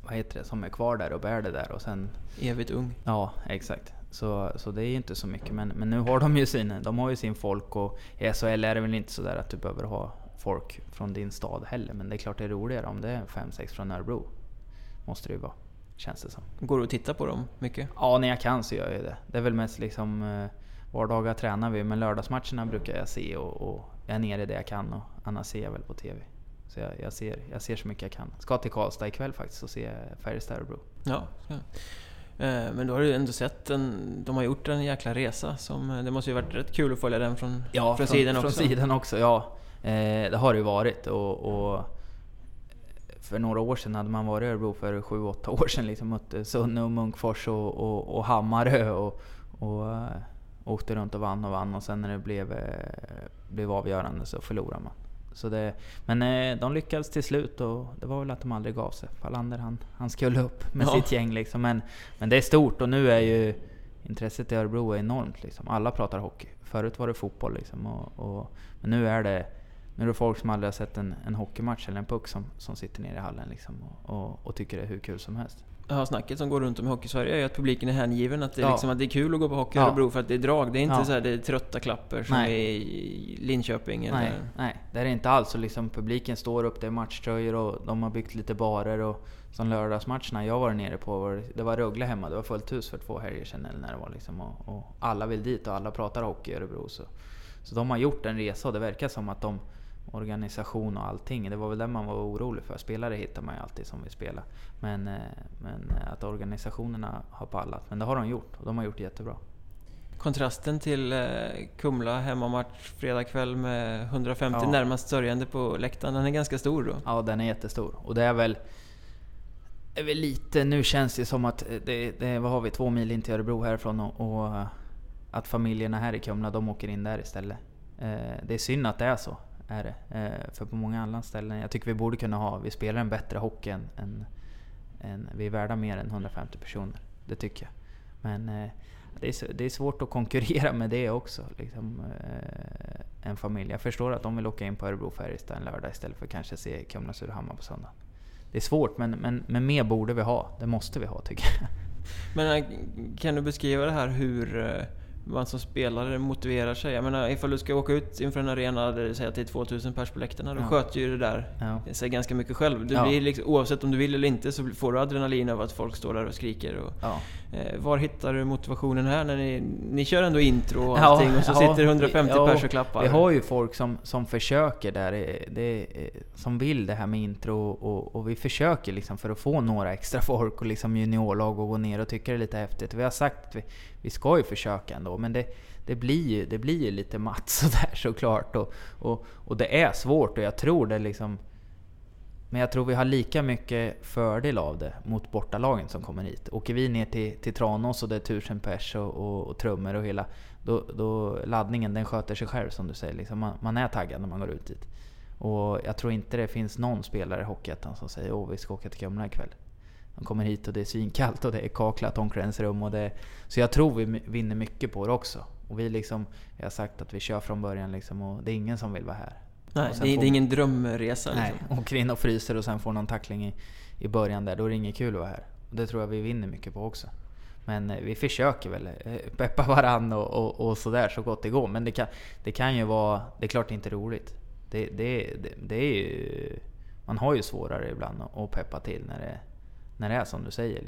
vad heter det, som är kvar där och bär det där och sen... Evigt ung. Ja, exakt. Så, så det är ju inte så mycket. Men, men nu har de ju sin, de har ju sin folk och i SHL är det väl inte sådär att du behöver ha folk från din stad heller. Men det är klart det är roligare om det är 5-6 från Örebro. Måste det ju vara. Känns det som. Går du att titta på dem mycket? Ja, när jag kan så gör jag det. Det är väl mest liksom eh, vardagar tränar vi, men lördagsmatcherna brukar jag se och, och jag är nere det jag kan och annars ser jag väl på TV. Så jag, jag, ser, jag ser så mycket jag kan. Ska till Karlstad ikväll faktiskt och se Färjestad Örebro. Ja, ja. Eh, men då har du ändå sett en, de har gjort en jäkla resa. Som, eh, det måste ju varit rätt kul att följa den från, ja, från, från sidan också. Från sidan också, ja. Det har det ju varit. Och, och för några år sedan hade man varit i Örebro för 7-8 år sedan. Liksom mötte Sunne och Munkfors och, och, och Hammarö och, och uh, åkte runt och vann och vann och sen när det blev, blev avgörande så förlorade man. Så det, men uh, de lyckades till slut och det var väl att de aldrig gav sig. Fallander han, han skulle upp med ja. sitt gäng liksom. Men, men det är stort och nu är ju intresset i Örebro enormt. Liksom. Alla pratar hockey. Förut var det fotboll liksom. Och, och, men nu är det nu är det folk som aldrig har sett en, en hockeymatch eller en puck som, som sitter nere i hallen liksom och, och, och, tycker det är hur kul som helst. Ja, snacket som går runt om i Hockeysverige är att publiken är hängiven. Att det är, Ja. liksom, att det är kul att gå på hockey i Ja. Örebro för att det är drag. Det är inte Ja. så här, det är trötta klapper som Nej. i Linköping eller... Nej, nej, det är det inte alls. Och liksom publiken står upp, det är matchtröjor och de har byggt lite barer. Och som lördagsmatcherna jag var nere på, var, det var Rögle hemma, det var fullt hus för två helger sedan eller när det var liksom. Och, och alla vill dit och alla pratar hockey i Örebro. Så, så de har gjort en resa och det verkar som att de organisation och allting. Det var väl det man var orolig för. Spelare hittar man ju alltid som vill spela. Men, eh, men att organisationerna har pallat. Men det har de gjort och de har gjort det jättebra. Kontrasten till eh, Kumla hemmamatch fredag kväll med 150 Ja. närmast sörjande på läktaren. Den är ganska stor då. Ja, den är jättestor. Och det är väl... är väl lite, nu känns det som att det, det vad har vi, två mil in till Örebro härifrån och, och att familjerna här i Kumla, de åker in där istället. Eh, det är synd att det är så, är det. Eh, för på många andra ställen, jag tycker vi borde kunna ha, vi spelar en bättre hockey än, än, än vi är värda mer än 150 personer. Det tycker jag. Men eh, det är, det är svårt att konkurrera med det också. Liksom, eh, en familj. Jag förstår att de vill åka in på Örebro Färjestad en lördag istället för att kanske se Kumla Surahammar på söndag. Det är svårt men, men, men mer borde vi ha. Det måste vi ha tycker jag. Men eh, kan du beskriva det här hur eh, man som spelare motiverar sig? Jag menar ifall du ska åka ut inför en arena där det säger att det är 2000 pers på läktarna, då Ja. sköter ju det där Ja. sig ganska mycket själv. Du Ja. blir liksom, oavsett om du vill eller inte så får du adrenalin av att folk står där och skriker. Och, Ja. Eh, var hittar du motivationen här när ni, ni kör ändå intro och Ja, allting och så ja, sitter 150 ja, pers och klappar? Vi har ju folk som, som försöker där, eh, det, eh, som vill det här med intro och, och vi försöker liksom för att få några extra folk och liksom juniorlag att gå ner och tycka det är lite häftigt. Vi har sagt att vi, vi ska ju försöka ändå men det, det blir ju det blir ju lite matt sådär såklart. Och, och, och det är svårt och jag tror det liksom men jag tror vi har lika mycket fördel av det mot bortalagen som kommer hit. Åker vi ner till, till Tranås och det är tusen pers och, och, och trummor och hela... Då, då laddningen den sköter sig själv som du säger. Liksom man, man är taggad när man går ut dit. Och jag tror inte det finns någon spelare i Hockeyettan som säger åh vi ska åka till Kumla ikväll. De kommer hit och det är svinkallt och det är kaklat omklädningsrum och det... Så jag tror vi vinner mycket på det också. Och vi liksom... Jag har sagt att vi kör från början liksom och det är ingen som vill vara här. Nej, det, är- får- det är ingen drömresa Nej, liksom. åker in och fryser och sen får någon tackling i, i början där. Då är det inget kul att vara här. Och det tror jag vi vinner mycket på också. Men eh, vi försöker väl eh, peppa varann och, och, och sådär så gott det går. Men det kan, det kan ju vara... Det är klart det inte är roligt. Det, det, det, det är ju... Man har ju svårare ibland att- att peppa till när det, när det är som du säger.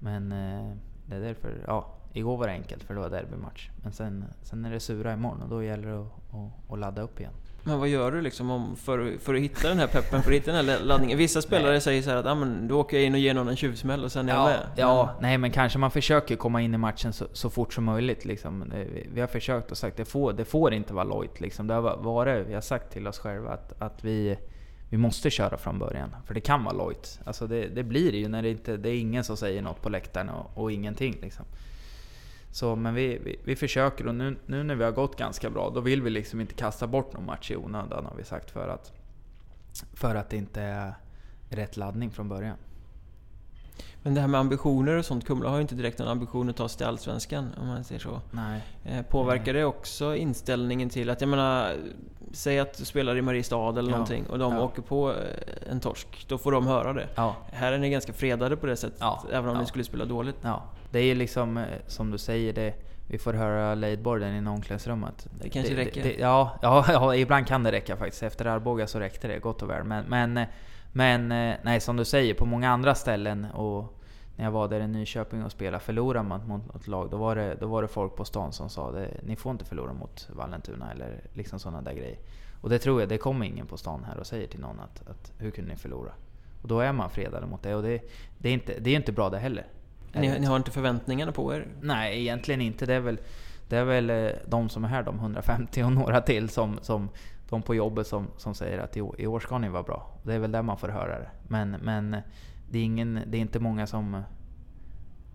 Men eh, det är därför... Ja, igår var det enkelt för det var derbymatch. Men sen, sen är det sura imorgon och då gäller det att, att, att ladda upp igen. Men vad gör du liksom om, för, för att hitta den här peppen, för att hitta den här laddningen? Vissa spelare säger så här att ah, men, då åker jag in och ger någon en tjuvsmäll och sen är jag Ja, med. ja, nej men kanske man försöker komma in i matchen så, så fort som möjligt. Liksom. Vi- har försökt och sagt det får, det får inte vara lojt. Liksom. Det har va- varit, vi har sagt till oss själva att, att vi, vi måste köra från början. För det kan vara lojt. Alltså det, det blir det ju när det inte det är ingen som säger något på läktaren och, och ingenting. Liksom. Så, men vi, vi, vi försöker och nu, nu när vi har gått ganska bra, då vill vi liksom inte kasta bort någon match i onödan har vi sagt för att, för att det inte är rätt laddning från början. Men det här med ambitioner och sånt, Kumla har ju inte direkt någon ambition att ta sig till Allsvenskan, om man säger så. Nej. Eh, påverkar det också inställningen till att, jag menar, säg att du spelar i Mariestad eller Ja. någonting och de Ja. åker på eh, en torsk, då får de höra det. Ja. Här är ni ganska fredade på det sättet, Ja. även om ni skulle spela dåligt. Det är liksom eh, som du säger, det, vi får höra lejdborden inne i omklädningsrummet. Det kanske räcker. Det, ja, ja, ja, ibland kan det räcka faktiskt. Efter Arboga så räckte det gott och väl. Men, men, eh, men eh, nej, som du säger, på många andra ställen och när jag var där i Nyköping och spelade, förlorar man mot något lag, då var det, då var det folk på stan som sa det, ni får inte förlora mot Vallentuna eller liksom sådana där grejer. Och det tror jag, det kommer ingen på stan här och säger till någon att, att hur kunde ni förlora? Och då är man fredad mot det och det, det, är, inte, det är inte bra det heller. Ni, ni har inte förväntningarna på er? Nej, egentligen inte. Det är väl, det är väl eh, de som är här, de 150 och några till, som, som de på jobbet som, som säger att i år, ska ni vara bra. Det är väl där man får höra det. Men, men det, är ingen, det är inte många som...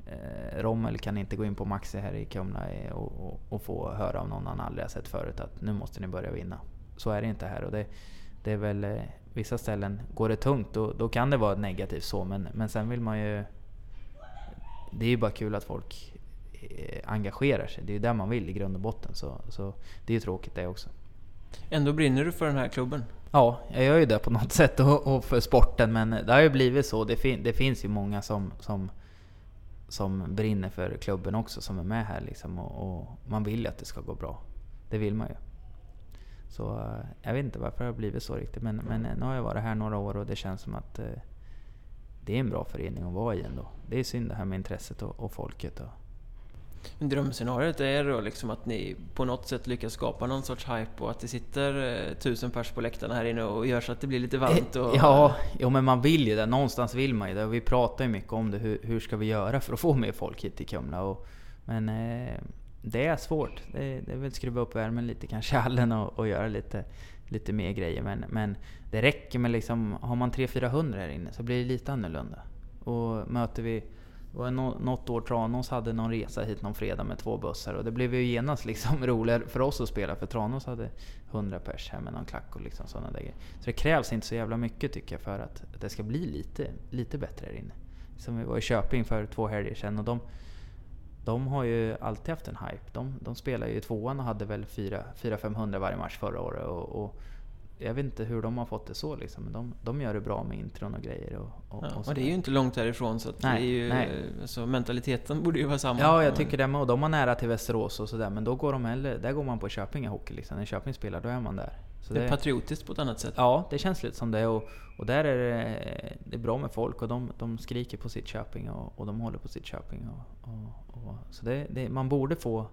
Eh, Rommel kan inte gå in på Maxi här i Kumla eh, och, och, och få höra av någon han aldrig har sett förut att nu måste ni börja vinna. Så är det inte här. Och det, det är väl eh, vissa ställen, går det tungt då, då kan det vara negativt så, men, men sen vill man ju... Det är ju bara kul att folk eh, engagerar sig. Det är ju det man vill i grund och botten. Så, så det är ju tråkigt det också. Ändå brinner du för den här klubben? Ja, jag gör ju det på något sätt och, och för sporten, men det har ju blivit så. Det, fin det finns ju många som, som, som brinner för klubben också, som är med här liksom. Och, och man vill ju att det ska gå bra. Det vill man ju. Så eh, jag vet inte varför det har blivit så riktigt, men, men nu har jag varit här några år och det känns som att eh, det är en bra förening att vara i ändå. Det är synd det här med intresset och, och folket. Och, Drömscenariot är då liksom att ni på något sätt lyckas skapa någon sorts hype och att det sitter eh, tusen pers på läktarna här inne och gör så att det blir lite varmt och... Ja, jo, men man vill ju det. Någonstans vill man ju det. Vi pratar ju mycket om det. Hur, hur ska vi göra för att få mer folk hit till Kumla? Och, men eh, det är svårt. Det, det är väl skruva upp värmen lite kanske hallen och, och göra lite, lite mer grejer. Men, men det räcker med liksom, har man 300-400 här inne så blir det lite annorlunda. Och möter vi och något år Tranås hade någon resa hit någon fredag med två bussar och det blev ju genast liksom roligare för oss att spela för Tranås hade 100 pers här med någon klack och liksom sådana där grejer. Så det krävs inte så jävla mycket tycker jag för att, det ska bli lite, lite bättre här inne. Som vi var i Köping för två helger sedan och de, de har ju alltid haft en hype. De, de spelar ju i tvåan och hade väl 400-500 varje match förra året. Och, och jag vet inte hur de har fått det så liksom, men de, de gör det bra med intron och grejer. Och, och, ja, och, det är ju inte långt härifrån så nej, det är ju. Alltså, mentaliteten borde ju vara samma. Ja, jag tycker det med. Och de har nära till Västerås och sådär, men då går de hellre, där går man på Köping hockey liksom. När Köping spelar, då är man där. Så det är det, patriotiskt på ett annat sätt. Ja, det känns lite som det. Och, och där är det, det är bra med folk och de, de skriker på sitt Köping och, och de håller på sitt Köping. Och, och, och så det, det, man borde få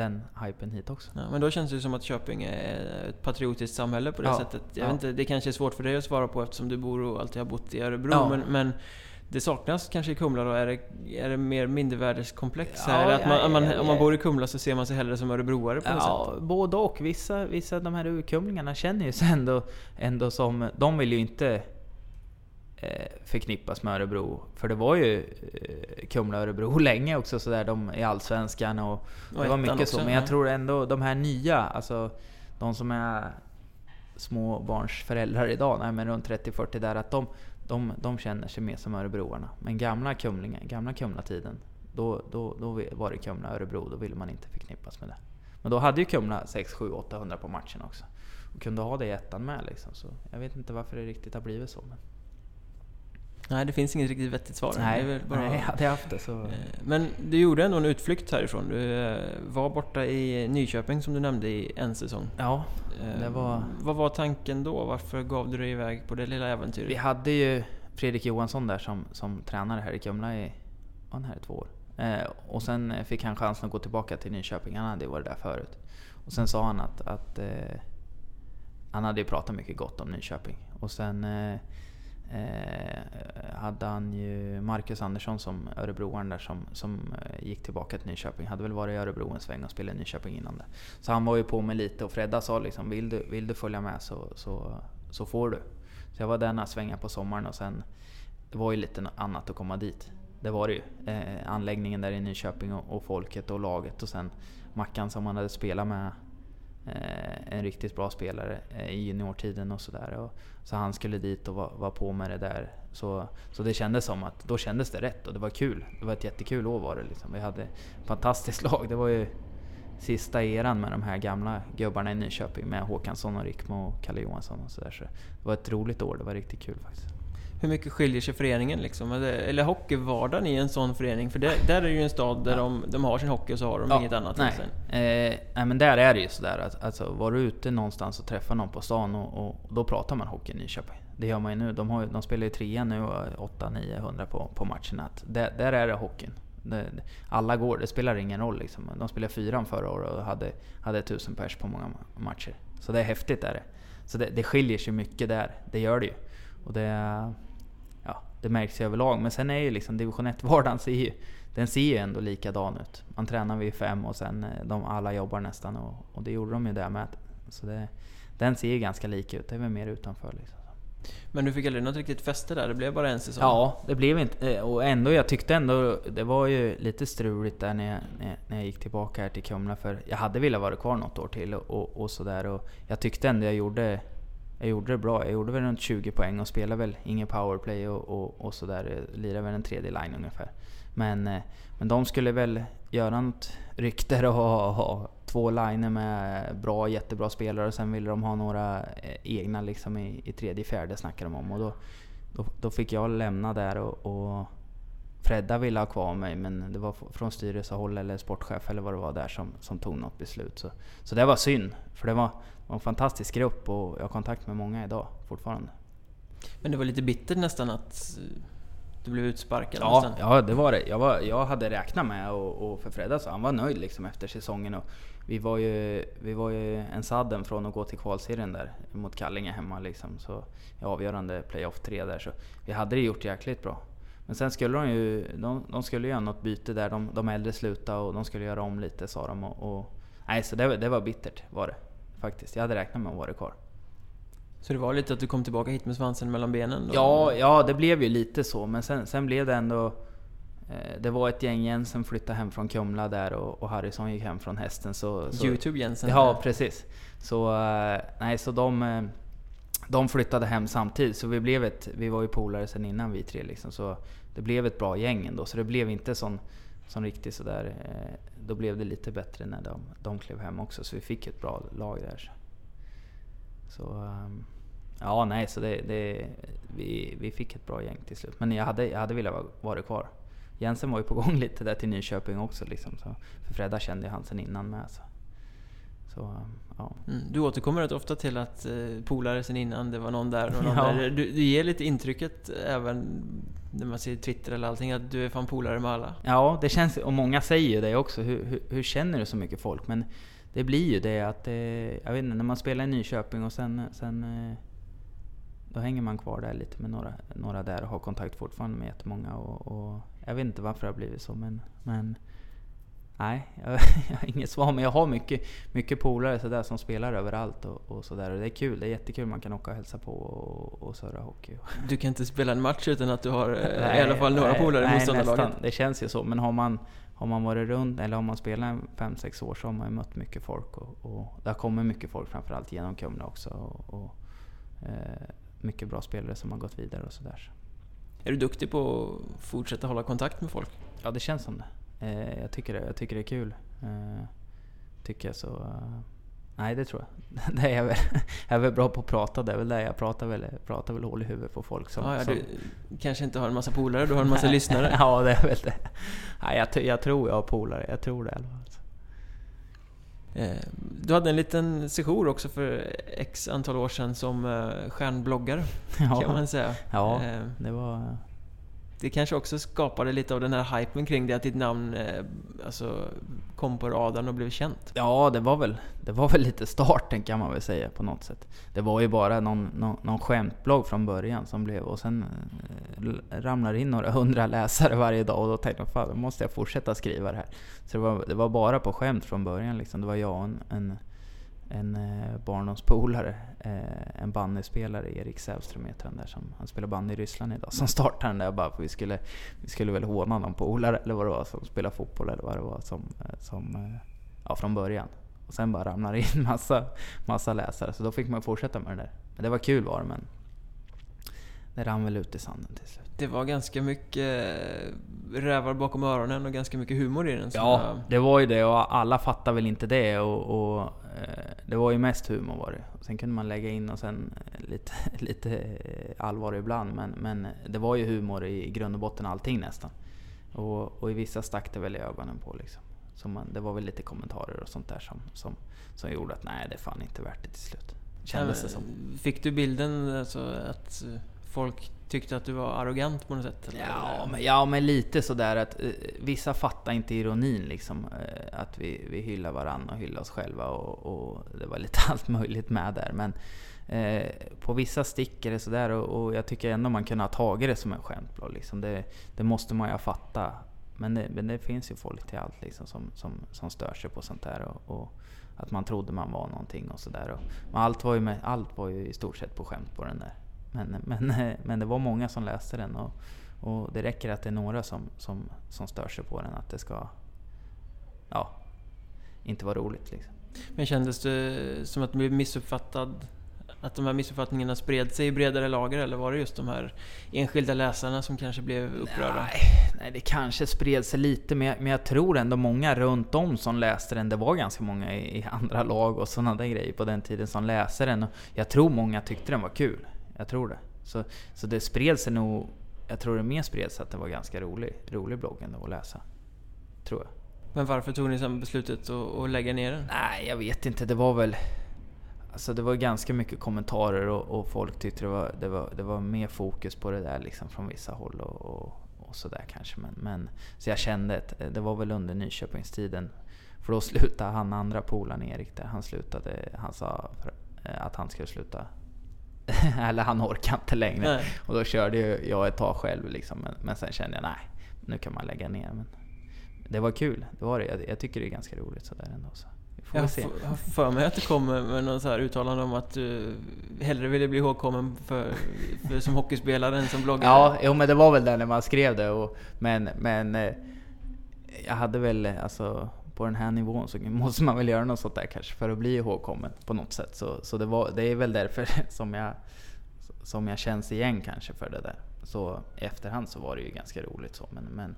den hypen hit också. Ja, men då känns det som att Köping är ett patriotiskt samhälle på det ja, sättet. Jag ja. vet inte, det kanske är svårt för dig att svara på eftersom du bor och alltid har bott i Örebro. Ja. Men, men, det saknas kanske i Kumla då? Är det, är det mer mindervärdeskomplex? Ja, eller att man, man, om man bor i Kumla så ser man sig hellre som örebroare på något ja, sätt? både och. Vissa, vissa av de här urkumlingarna känner ju sig ändå, ändå som... De vill ju inte förknippas med Örebro. För det var ju eh, Kumla-Örebro länge också sådär, de i Allsvenskan och, och det var mycket också, så. Men jag tror ändå de här nya, alltså de som är småbarnsföräldrar idag, nej men runt 30-40 där, att de, de, de känner sig mer som örebroarna. Men gamla Kumlingar, gamla Kumla-tiden, då, då, då var det Kumla-Örebro, då ville man inte förknippas med det. Men då hade ju Kumla 6, 7, 800 på matchen också. Och kunde ha det i ettan med liksom. Så jag vet inte varför det riktigt har blivit så. Men... Nej, det finns inget riktigt vettigt svar. Nej, bara... nej hade jag haft det så... Eh, men du gjorde ändå en utflykt härifrån. Du eh, var borta i Nyköping som du nämnde i en säsong. Ja, det eh, var... Vad var tanken då? Varför gav du dig iväg på det lilla äventyret? Vi hade ju Fredrik Johansson där som, som tränare här i Kumla i, var han här i två år? Och sen fick han chansen att gå tillbaka till Nyköping. Han hade ju varit där förut. Och sen sa han att, att han hade ju pratat mycket gott om Nyköping. Och sen eh, hade han ju Marcus Andersson som örebroaren där som, som eh, gick tillbaka till Nyköping. Hade väl varit i Örebro en sväng och spelat i Nyköping innan det. Så han var ju på mig lite och Fredda sa liksom vill du, vill du följa med så, så, så får du. Så jag var där några svängar på sommaren och sen det var ju lite annat att komma dit. Det var det ju. Eh, anläggningen där i Nyköping och, och folket och laget och sen Mackan som man hade spelat med Eh, en riktigt bra spelare eh, i juniortiden och sådär. Så han skulle dit och vara var på med det där. Så, så det kändes som att då kändes det rätt och det var kul. Det var ett jättekul år var det liksom. Vi hade ett fantastiskt lag. Det var ju sista eran med de här gamla gubbarna i Nyköping med Håkansson och Rickmo och Kalle Johansson och sådär. Så det var ett roligt år. Det var riktigt kul faktiskt hur mycket skiljer sig föreningen liksom? Eller hockeyvardagen i en sån förening? För det, där är ju en stad där ja. de, de har sin hockey och så har de ja, inget annat. Nej. Eh, nej men där är det ju sådär att alltså, var du ute någonstans och träffar någon på stan och, och, då pratar man hockey i Nyköping. Det gör man ju nu. De, har, de spelar ju trean nu och 800-900 på, på matcherna. Där, där är det hockeyn. Det, alla går, det spelar ingen roll liksom. De spelade fyran förra året och hade, hade tusen pers på många matcher. Så det är häftigt är det. Så det, det skiljer sig mycket där, det gör det ju. Och det, det märks ju överlag. Men sen är ju liksom division 1-vardagen ser ju, den ser ju ändå likadan ut. Man tränar vid fem och sen eh, de alla jobbar nästan och, och det gjorde de ju där med. Så det, den ser ju ganska lik ut. Det är väl mer utanför liksom. Men du fick aldrig något riktigt fäste där? Det blev bara en säsong? Ja, det blev inte... Eh, och ändå, jag tyckte ändå... Det var ju lite struligt där när jag, när jag gick tillbaka här till Kumla. För jag hade velat vara kvar något år till och, och, och sådär. Och jag tyckte ändå jag gjorde jag gjorde det bra. Jag gjorde väl runt 20 poäng och spelade väl ingen powerplay och, och, och sådär. Lirade väl en tredje line ungefär. Men, eh, men de skulle väl göra något rykte och ha, ha två liner med bra, jättebra spelare och sen ville de ha några eh, egna liksom i, i tredje, fjärde snackade de om. Och då, då, då fick jag lämna där och, och Fredda ville ha kvar mig men det var från styrelsehåll eller sportchef eller vad det var där som, som tog något beslut. Så, så det var synd, för det var, var en fantastisk grupp och jag har kontakt med många idag fortfarande. Men det var lite bittert nästan att du blev utsparkad ja, nästan? Ja, det var det. Jag, var, jag hade räknat med och, och för Fredda så han var nöjd liksom efter säsongen. Och vi, var ju, vi var ju en sadden från att gå till kvalserien där mot Kallinge hemma liksom. Så i avgörande playoff 3 där. Så vi hade det gjort jäkligt bra. Men sen skulle de ju de, de skulle göra något byte där. De, de äldre slutade och de skulle göra om lite sa de. Och, och nej, så det, det var bittert var det faktiskt. Jag hade räknat med att vara kvar. Så det var lite att du kom tillbaka hit med svansen mellan benen? Då? Ja, ja det blev ju lite så. Men sen, sen blev det ändå... Eh, det var ett gäng Jensen flyttade hem från Kumla där och, och Harrison gick hem från hästen. Så, så, Youtube Jensen? Ja, precis. Så, eh, nej, så de, eh, de flyttade hem samtidigt. Så vi blev ett... Vi var ju polare sen innan vi tre liksom. Så det blev ett bra gäng ändå. Så det blev inte sån, sån riktigt sådär... Då blev det lite bättre när de, de klev hem också. Så vi fick ett bra lag där. Så, ehm, ja, nej, så det, det, vi, vi fick ett bra gäng till slut. Men jag hade, jag hade velat vara kvar. Jensen var ju på gång lite där till Nyköping också. Liksom, så, för Fredda kände ju han sen innan med. Så, så um, ja. Mm, du återkommer rätt ofta till att eh, polare sen innan, det var någon där och någon Ja. där. Du, du ger lite intrycket även när man ser Twitter eller allting, att du är fan polare med alla. Ja, det känns, och många säger ju det också. Hur, hur, hur känner du så mycket folk? Men det blir ju det att, eh, jag vet inte, när man spelar i Nyköping och sen, sen eh, då hänger man kvar där lite med några, några där och har kontakt fortfarande med jättemånga. Och, och jag vet inte varför det har blivit så men, men Nej, jag, jag har inget svar. Men jag har mycket, mycket polare så där som spelar överallt och, och sådär. Och det är kul. Det är jättekul. Man kan åka och hälsa på och, och surra hockey. Du kan inte spela en match utan att du har eh, Nej, i alla fall några polare i motståndarlaget. nästan. Det känns ju så. Men har man, har man varit runt, eller har man spelat 5-6 år så har man ju mött mycket folk. Och, och det har kommit mycket folk framförallt genom Kumla också. Och, och eh, mycket bra spelare som har gått vidare och sådär. Är du duktig på att fortsätta hålla kontakt med folk? Ja, det känns som det. Eh, jag, tycker det jag tycker det är kul. Eh, tycker jag så... eh, nej, det tror jag. det är jag, väl, jag är väl bra på att prata. Det är väl det jag pratar väl, pratar väl hål i huvudet på folk. Som, ja, ja, som, du kanske inte har en massa polare, du har en massa lyssnare. ja, det är väl det. Nej, jag, jag tror jag har polare. Jag tror det i alla fall. Eh, Du hade en liten sejour också för x antal år sedan som eh, stjärnbloggare, kan Ja, man säga. ja Eh, det var... Det kanske också skapade lite av den här hypen kring det, att ditt namn eh, alltså, kom på radarn och blev känt. Ja, det var, väl, det var väl lite starten kan man väl säga på något sätt. Det var ju bara någon, någon, någon skämtblogg från början som blev och sen eh, ramlar in några hundra läsare varje dag och då tänkte jag fan, då måste jag fortsätta skriva det här. Så det var, det var bara på skämt från början liksom. Det var jag och en, en, en eh, barndomspolare, eh, en bandyspelare, Erik Sävström heter han där, som, han spelar bandy i Ryssland idag, som startade den där bara för vi skulle, vi skulle väl håna någon polare eller vad det var som spelar fotboll eller vad det var som, eh, som eh, ja, från början. Och sen bara ramlar in massa, massa läsare, så då fick man fortsätta med det där. Men det var kul var det, men det rann väl ut i sanden till slut. Det var ganska mycket eh, rävar bakom öronen och ganska mycket humor i den. Ja, det var ju det och alla fattade väl inte det och, och Eh, det var ju mest humor var det. Sen kunde man lägga in och sen eh, lite, lite allvar ibland men, men det var ju humor i grund och botten allting nästan. Och, och i vissa stack det väl i ögonen på liksom. Så man, det var väl lite kommentarer och sånt där som, som, som gjorde att nej det är fan inte värt det till slut. Kändes det som. Eh, fick du bilden alltså, att folk tyckte att du var arrogant på något sätt? eller? Ja men, ja, men lite sådär att eh, vissa fattar inte ironin liksom. Eh, att vi, vi hyllar varandra och hyllar oss själva och, och det var lite allt möjligt med där. Men eh, på vissa sticker det sådär och, och jag tycker ändå man kunde ha tagit det som en skämtblad. Liksom. Det, det måste man ju fatta. Men det, men det finns ju folk till allt liksom, som, som, som stör sig på sånt där. Och, och att man trodde man var någonting och sådär. Men allt var, ju med, allt var ju i stort sett på skämt på den där. Men, men, men det var många som läste den och, och det räcker att det är några som, som, som stör sig på den, att det ska ja, inte vara roligt. Liksom. Men kändes det som att du blev missuppfattad Att de här missuppfattningarna spred sig i bredare lager eller var det just de här enskilda läsarna som kanske blev upprörda? Nej, nej det kanske spred sig lite, men jag, men jag tror ändå många runt om som läste den. Det var ganska många i, i andra lag och sådana där grejer på den tiden som läste den. Och jag tror många tyckte den var kul. Jag tror det. Så, så det spred sig nog... Jag tror det mer spred sig att det var ganska rolig, rolig blogg ändå att läsa. Tror jag. Men varför tog ni sen beslutet att, lägga ner den? Nej, jag vet inte. Det var väl... Alltså det var ganska mycket kommentarer och, och folk tyckte det var, det, var, det var mer fokus på det där liksom från vissa håll och, och, och sådär kanske. Men, men, så jag kände att det var väl under Nyköpingstiden. För då slutade han andra polaren Erik där. Han slutade, han sa att han skulle sluta. Eller han orkade inte längre. Nej. Och då körde jag ett tag själv liksom. Men, men sen kände jag nej, nu kan man lägga ner. Men det var kul, det var det. Jag, jag tycker det är ganska roligt sådär ändå. Så. Jag har för mig att du kommer med något så här uttalande om att du hellre ville bli ihågkommen för, för som hockeyspelare än som bloggare. Ja, jo, men det var väl det när man skrev det. Och, men, men eh, jag hade väl, alltså på den här nivån så måste man väl göra något sånt där kanske för att bli ihågkommen på något sätt. Så, så det, var, det är väl därför som jag, som jag känns igen kanske för det där. Så i efterhand så var det ju ganska roligt så. Men, men,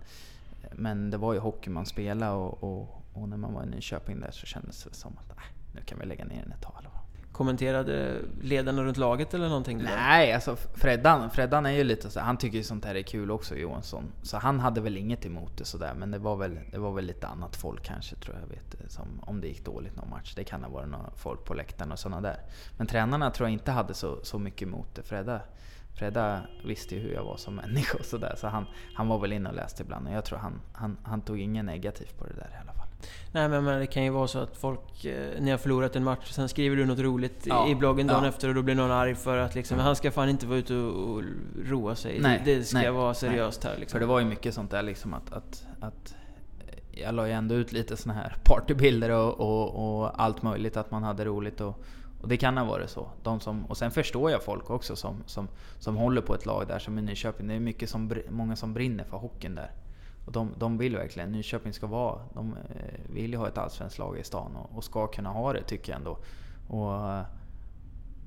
men det var ju hockey man spelade och, och och när man var i Nyköping där så kändes det som att äh, nu kan vi lägga ner den ett tag. Kommenterade ledarna runt laget eller någonting? Nej, alltså Freddan, Freddan är ju lite så han tycker ju sånt här är kul också Johansson. Så han hade väl inget emot det sådär, men det var väl, det var väl lite annat folk kanske tror jag, vet, som, om det gick dåligt någon match. Det kan ha varit några folk på läktaren och sådana där. Men tränarna tror jag inte hade så, så mycket emot det. Fredda, Fredda visste ju hur jag var som människa och sådär, så han, han var väl inne och läste ibland. Och jag tror han, han, han tog inget negativt på det där i alla fall. Nej men, men det kan ju vara så att folk, eh, ni har förlorat en match, sen skriver du något roligt ja, i bloggen dagen ja. efter och då blir någon arg för att liksom, han ska fan inte vara ute och, och roa sig. Nej, det, det ska nej, vara seriöst här liksom. För det var ju mycket sånt där liksom att, att, att jag la ju ändå ut lite såna här partybilder och, och, och, allt möjligt, att man hade roligt och, och det kan ha varit så. De som, och sen förstår jag folk också som, som, som håller på ett lag där som i Nyköping. Det är mycket som, många som brinner för hockeyn där. Och de, de vill verkligen, Nyköping ska vara, de eh, vill ju ha ett allsvenskt lag i stan och, och, ska kunna ha det tycker jag ändå. Och eh,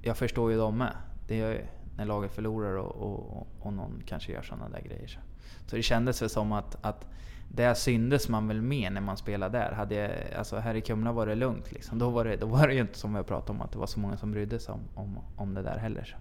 jag förstår ju dem med. Det är när laget förlorar och, och, och någon kanske gör sådana där grejer. Så, så det kändes väl som att, att där syndes man väl med när man spelade där. Hade jag, alltså här i Kumla var det lugnt liksom. Då var det, då var det ju inte som vi har pratat om att det var så många som brydde sig om, om, om det där heller. Så.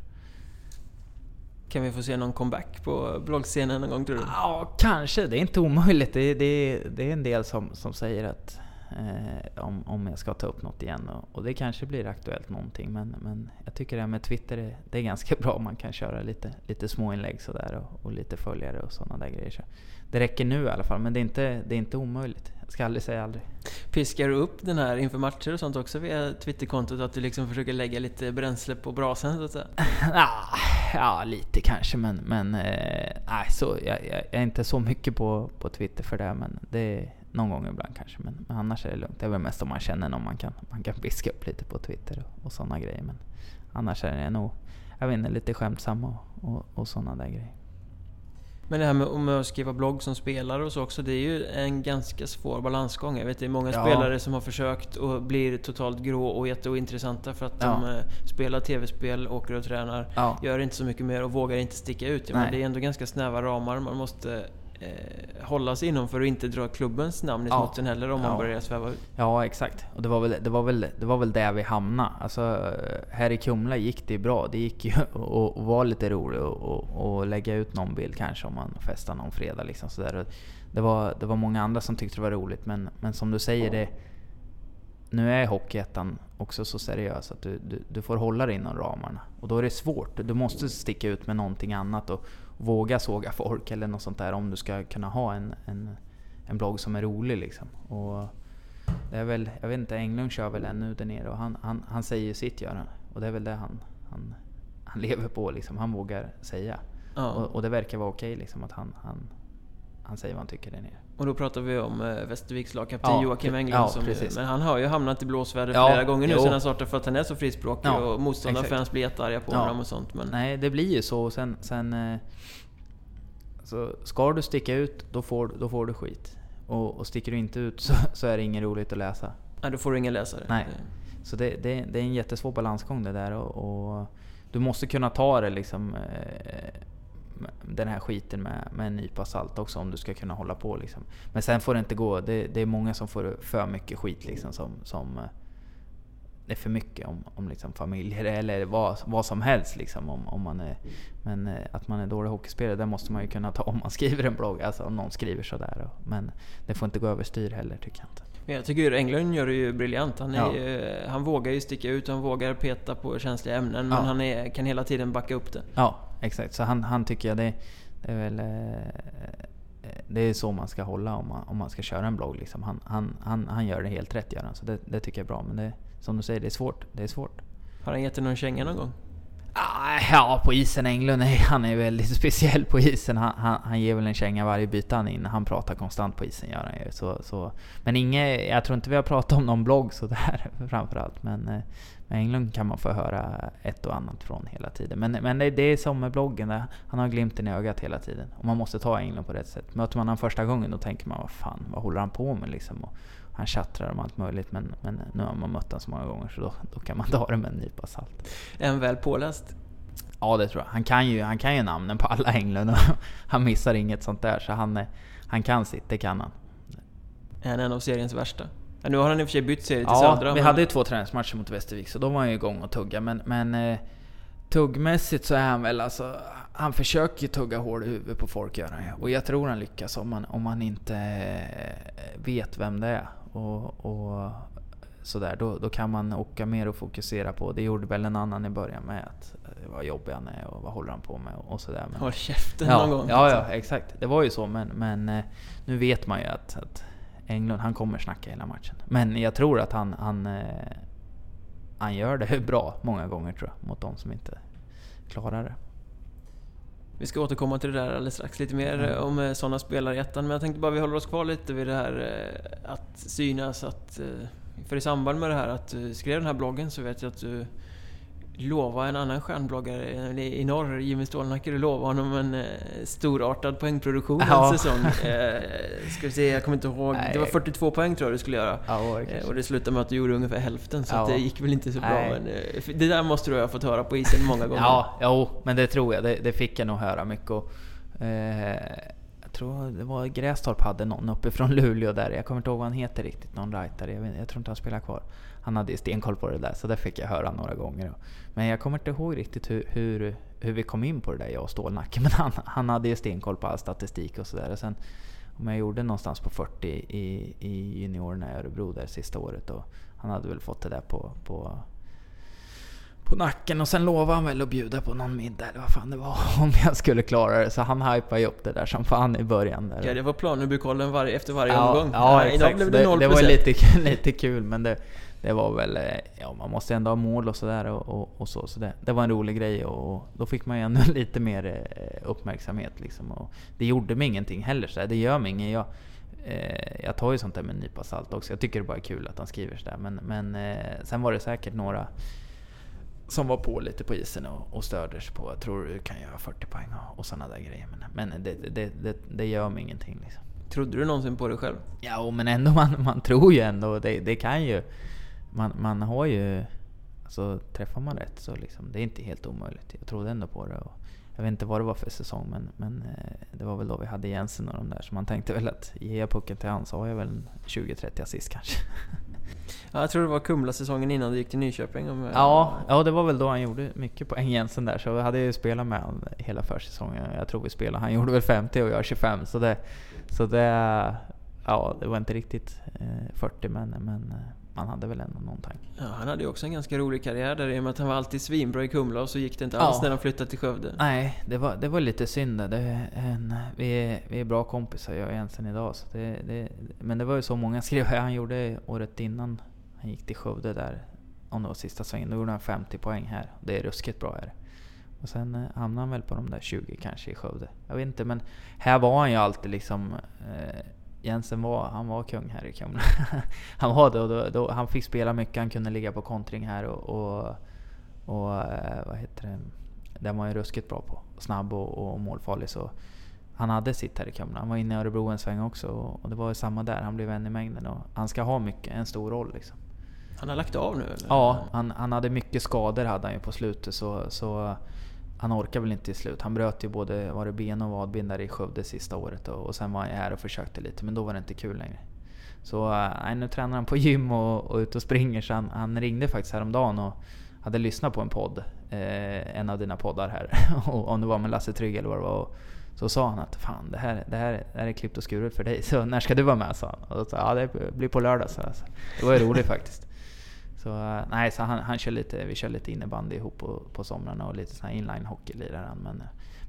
Kan vi få se någon comeback på bloggscenen någon gång tror du? Ja, kanske. Det är inte omöjligt. Det, det, det är en del som, som säger att eh, om, om jag ska ta upp något igen. Och, och, det kanske blir aktuellt någonting. Men, men jag tycker det här med Twitter, är, det är ganska bra. Man kan köra lite, lite småinlägg sådär och, och lite följare och sådana där grejer. Så det räcker nu i alla fall, men det är inte, det är inte omöjligt. Jag ska aldrig säga aldrig. Piskar du upp den här inför matcher och sånt också via Twitterkontot? Att du liksom försöker lägga lite bränsle på brasan så att säga? ja, lite kanske men, men eh, så, jag, jag, är inte så mycket på, på Twitter för det. Men det är någon gång ibland kanske. Men, men annars är det lugnt. Det är väl mest om man känner någon man kan, man kan piska upp lite på Twitter och, och sådana grejer. Men annars är det nog, jag vet inte, lite skämtsam och, och, och sådana där grejer. Men det här med, med att skriva blogg som spelare och så också, det är ju en ganska svår balansgång. Jag vet det är många ja. spelare som har försökt och blir totalt grå och jätteointressanta för att ja. de eh, spelar tv-spel, åker och tränar, ja. gör inte så mycket mer och vågar inte sticka ut. Men det är ändå ganska snäva ramar man måste eh, hålla sig inom för att inte dra klubbens namn i ja. smotten heller om man börjar sväva ut. Ja, exakt. Och det var väl, det var väl, det var väl där vi hamnade. Alltså, här i Kumla gick det bra. Det gick ju att vara lite rolig och, och, och, lägga ut någon bild kanske om man festar någon fredag. Liksom sådär. Det, var, det var många andra som tyckte det var roligt, men, men som du säger, det, nu är Hockeyettan också så seriös att du, du, du, får hålla dig inom ramarna. Och då är det svårt. Du måste sticka ut med någonting annat. Och, våga såga folk eller något sånt där om du ska kunna ha en, en, en blogg som är rolig liksom. Och det är väl, jag vet inte, Englund kör väl ännu där nere och han, han, han säger ju sitt Göran. Och det är väl det han, han, han lever på liksom. Han vågar säga. Ja. Och, och, det verkar vara okej liksom att han, han, han säger vad han tycker där nere. Och då pratar vi om eh, Västerviks lagkapten ja, Joakim Englund. Ja, som, men han har ju hamnat i blåsväder ja, flera gånger nu sen han startade för att han är så frispråkig ja, och motståndarfans blir jättearga på honom och sånt. Men... Nej, det blir ju så. Sen, sen eh, så ska du sticka ut, då får, då får du skit. Och, och sticker du inte ut så, så är det inget roligt att läsa. Nej, då får du ingen läsare. Nej. Så det, det, det är en jättesvår balansgång det där och, och du måste kunna ta det liksom eh, den här skiten med, med en nypa salt också om du ska kunna hålla på liksom. Men sen får det inte gå, det, det är många som får för mycket skit liksom som, som eh, det är för mycket om, om liksom familjer eller vad, vad som helst. Liksom, om, om man är, men eh, att man är dålig hockeyspelare, det måste man ju kunna ta om man skriver en blogg. Alltså om någon skriver sådär. Men det får inte gå överstyr heller tycker jag inte. Jag tycker Englund gör det ju briljant. Han, är, ja. han vågar ju sticka ut, han vågar peta på känsliga ämnen. Men ja. han är, kan hela tiden backa upp det. Ja, exakt. Så han, han tycker jag det, det är väl... Eh, det är så man ska hålla om man, om man ska köra en blogg. Liksom. Han, han, han, han gör det helt rätt, gör han. Så det, det tycker jag är bra. Men det, som du säger, det är svårt. Det är svårt. Har han gett dig någon känga någon gång? Ah, ja, på isen Englund, han är väldigt speciell på isen. Han, han, han ger väl en känga varje byte han in. Han pratar konstant på isen, gör han ju. Så, så. Men inget, jag tror inte vi har pratat om någon blogg sådär framförallt. Men med Englund kan man få höra ett och annat från hela tiden. Men, men det, det är som med bloggen, där. han har glimten i ögat hela tiden. Och man måste ta Englund på rätt sätt. Möter man honom första gången då tänker man, vad fan, vad håller han på med liksom? Och, han tjattrar om allt möjligt men, men nu har man mött honom så många gånger så då, då kan man ta det med en nypa salt. Han väl påläst? Ja det tror jag. Han kan ju, han kan ju namnen på alla England och han missar inget sånt där så han, han kan sitt, det kan han. Är han en av seriens värsta? Ja, nu har han i och för sig bytt serie till ja, Södra. vi men... hade ju två träningsmatcher mot Västervik så då var han ju igång och tugga men, men eh, tuggmässigt så är han väl alltså han försöker ju tugga hål i huvudet på folk gör han. Och jag tror han lyckas om man, om man inte eh, vet vem det är och, och sådär, då, då kan man åka mer och fokusera på, det gjorde väl en annan i början med, att eh, vad jobbig han är och vad håller han på med och sådär. Håll käften ja, någon gång. Ja, ja, exakt. Det var ju så, men, men eh, nu vet man ju att, att Englund, han kommer snacka hela matchen. Men jag tror att han, han, eh, han gör det bra många gånger tror jag, mot de som inte klarar det. Vi ska återkomma till det där alldeles strax, lite mer mm. om eh, sådana spelare i ettan. Men jag tänkte bara vi håller oss kvar lite vid det här att synas, att... För i samband med det här att du skrev den här bloggen så vet jag att du lova en annan stjärnbloggare i norr, Jimmy Stålnacke, du lovade honom en eh, storartad poängproduktion ja. en säsong. Eh, ska vi se, jag kommer inte ihåg. Nej. Det var 42 poäng tror jag du skulle göra. Ja, eh, och det slutade med att du gjorde ungefär hälften, så ja. det gick väl inte så bra. Men, eh, det där måste du ha fått höra på isen många gånger. Ja, jo, men det tror jag. Det, det fick jag nog höra mycket. Och, eh, jag tror det var Grästorp hade någon uppifrån Luleå där. Jag kommer inte ihåg vad han heter riktigt, någon rightare. Jag, jag tror inte han spelar kvar han hade ju stenkoll på det där, så det fick jag höra några gånger. Men jag kommer inte ihåg riktigt hur, hur, hur vi kom in på det där, jag och Stålnacke. Men han, han hade ju stenkoll på all statistik och sådär. Sen om jag gjorde någonstans på 40 i, i juniorerna i Örebro där sista året. Och han hade väl fått det där på, på, på nacken. Och sen lovade han väl att bjuda på någon middag eller vad fan det var. Om jag skulle klara det. Så han hypade ju upp det där som fan i början. Där. Ja, det var Planebykollen varje, efter varje ja, omgång. Ja, ja exakt. Blev det, det, det var lite, lite kul men det det var väl, eh, ja man måste ändå ha mål och sådär och, och, och, så. Så det, det, var en rolig grej och då fick man ju ändå lite mer eh, uppmärksamhet liksom. Och det gjorde mig ingenting heller så det gör mig inget. Jag, eh, jag tar ju sånt där med en nypa salt också. Jag tycker det bara är kul att han skriver sådär. Men, men eh, sen var det säkert några som var på lite på isen och, och stördes på, jag tror du kan göra 40 poäng och, och sådana där grejer. Men, men det, det, det, det gör mig ingenting liksom. Trodde du någonsin på dig själv? Ja, men ändå, man, man tror ju ändå. Det, det kan ju man, man har ju... Alltså träffar man rätt så liksom, det är inte helt omöjligt. Jag trodde ändå på det. Och jag vet inte vad det var för säsong men, men eh, det var väl då vi hade Jensen och de där. Så man tänkte väl att ger jag pucken till han så har jag väl 20-30 assist kanske. Ja, jag tror det var Kumla-säsongen innan du gick till Nyköping. Om, ja, ja, det var väl då han gjorde mycket poäng Jensen där. Så jag hade ju spelat med honom hela försäsongen. Jag tror vi spelade. Han gjorde väl 50 och jag 25. Så det, så det, ja, det var inte riktigt 40 eh, men, men eh, man hade väl ändå någon tanke. Ja, han hade ju också en ganska rolig karriär där i och med att han var alltid svinbra i Kumla och så gick det inte alls ja. när de flyttade till Skövde. Nej, det var, det var lite synd det. En, vi, är, vi är bra kompisar jag och Jensen idag. Så det, det, men det var ju så många skrev. Han gjorde året innan han gick till Skövde där, om det var sista svängen, då gjorde han 50 poäng här. Det är ruskigt bra här. Och sen eh, hamnade han väl på de där 20 kanske i Skövde. Jag vet inte, men här var han ju alltid liksom eh, Jensen var, han var kung här i Kumla. han var det och då, då, han fick spela mycket, han kunde ligga på kontring här och, och, och eh, vad heter det? Den var ju ruskigt bra på. Snabb och, och målfarlig så han hade sitt här i Kumla. Han var inne i Örebro en sväng också och det var ju samma där. Han blev vän i mängden och han ska ha mycket, en stor roll liksom. Han har lagt av nu eller? Ja, han, han hade mycket skador hade han ju på slutet så, så han orkade väl inte till slut. Han bröt ju både var det ben och vadbindare i Skövde sista året och, och sen var han här och försökte lite men då var det inte kul längre. Så äh, nu tränar han på gym och, och ute och springer så han, han ringde faktiskt häromdagen och hade lyssnat på en podd, eh, en av dina poddar här, och, om det var med Lasse Trygg eller vad det var. Och, så sa han att fan det här, det här, det här är klippt och skuret för dig, så när ska du vara med? sa han. Och då sa ja det blir på lördag så alltså. Det var ju roligt faktiskt. Så eh, nej, så han, han kör lite, vi kör lite innebandy ihop på, på somrarna och lite sån här inline hockey lirar han. Men,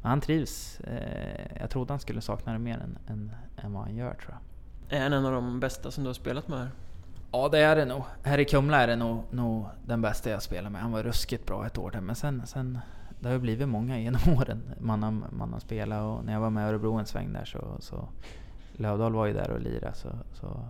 men han trivs. Eh, jag trodde han skulle sakna det mer än, än, än vad han gör tror jag. Är han en av de bästa som du har spelat med här? Ja det är det nog. Här i Kumla är det nog, nog den bästa jag spelar med. Han var ruskigt bra ett år där. Men sen, sen det har ju blivit många genom åren man har, man har spelat. Och när jag var med i Örebro en sväng där så, så Lövdahl var ju där och lirade. Så, så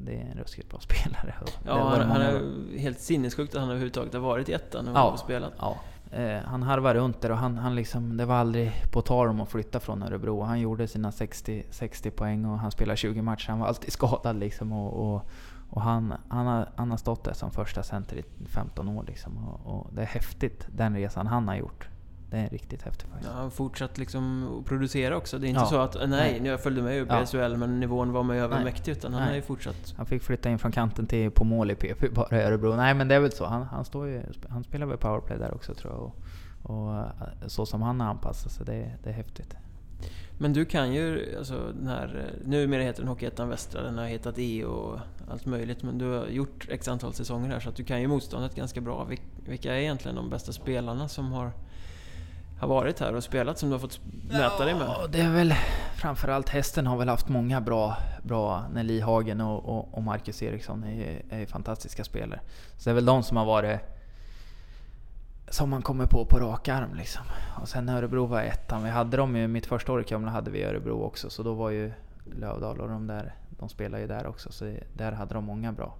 det är en ruskigt bra spelare. Ja, han, han är helt sinnessjukt att han överhuvudtaget har varit i ettan och ja, spelat. Ja. Eh, han harvade runt där och han, han liksom, det var aldrig på tal om att flytta från Örebro. Han gjorde sina 60, 60 poäng och han spelade 20 matcher. Han var alltid skadad liksom. Och, och, och han, han, har, han har stått där som första center i 15 år liksom. Och, och det är häftigt, den resan han har gjort. Det är riktigt häftigt faktiskt. Ja, han fortsatt liksom att producera också. Det är inte ja. så att, nej, nej. jag följde med upp i ja. SHL men nivån var mig övermäktig. Utan han har ju fortsatt. Han fick flytta in från kanten till på mål i PP bara i Örebro. Nej men det är väl så. Han, han, står ju, han spelar väl powerplay där också tror jag. Och, och eh, så som han har anpassat sig, det, det är häftigt. Men du kan ju, alltså den här, numera heter den Hockeyettan Västra, den har hetat E och allt möjligt. Men du har gjort x antal säsonger här så att du kan ju motståndet ganska bra. Vilka är egentligen de bästa spelarna som har har varit här och spelat som du har fått möta dig med? Ja, det är väl framförallt hästen har väl haft många bra, bra Nelly Hagen och, och, och Marcus Eriksson är, är fantastiska spelare. Så det är väl de som har varit som man kommer på på rak arm liksom. Och sen Örebro var ettan. Vi hade dem ju, mitt första år i Kumla hade vi Örebro också, så då var ju Lövdal och de där, de spelade ju där också, så där hade de många bra.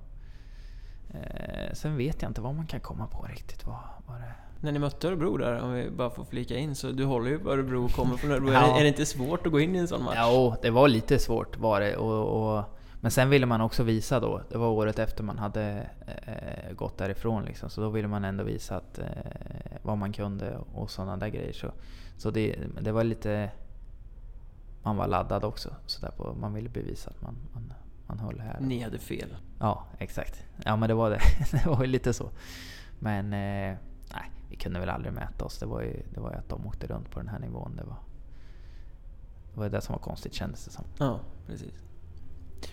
Eh, sen vet jag inte vad man kan komma på riktigt. Vad, vad det när ni mötte Örebro där, om vi bara får flika in, så du håller ju på Örebro och kommer från Örebro. ja. Är det inte svårt att gå in i en sån match? Jo, det var lite svårt var det. Och, och, men sen ville man också visa då, det var året efter man hade eh, gått därifrån liksom, så då ville man ändå visa att, eh, vad man kunde och sådana där grejer. Så, så det, det var lite... Man var laddad också, så där på, man ville bevisa att man, man, man höll här. Ni hade fel. Ja, exakt. Ja men det var det. det var ju lite så. Men... Eh, vi kunde väl aldrig mäta oss. Det var ju, det var ju att de åkte runt på den här nivån. Det var det, var det som var konstigt kändes det som. Ja, precis.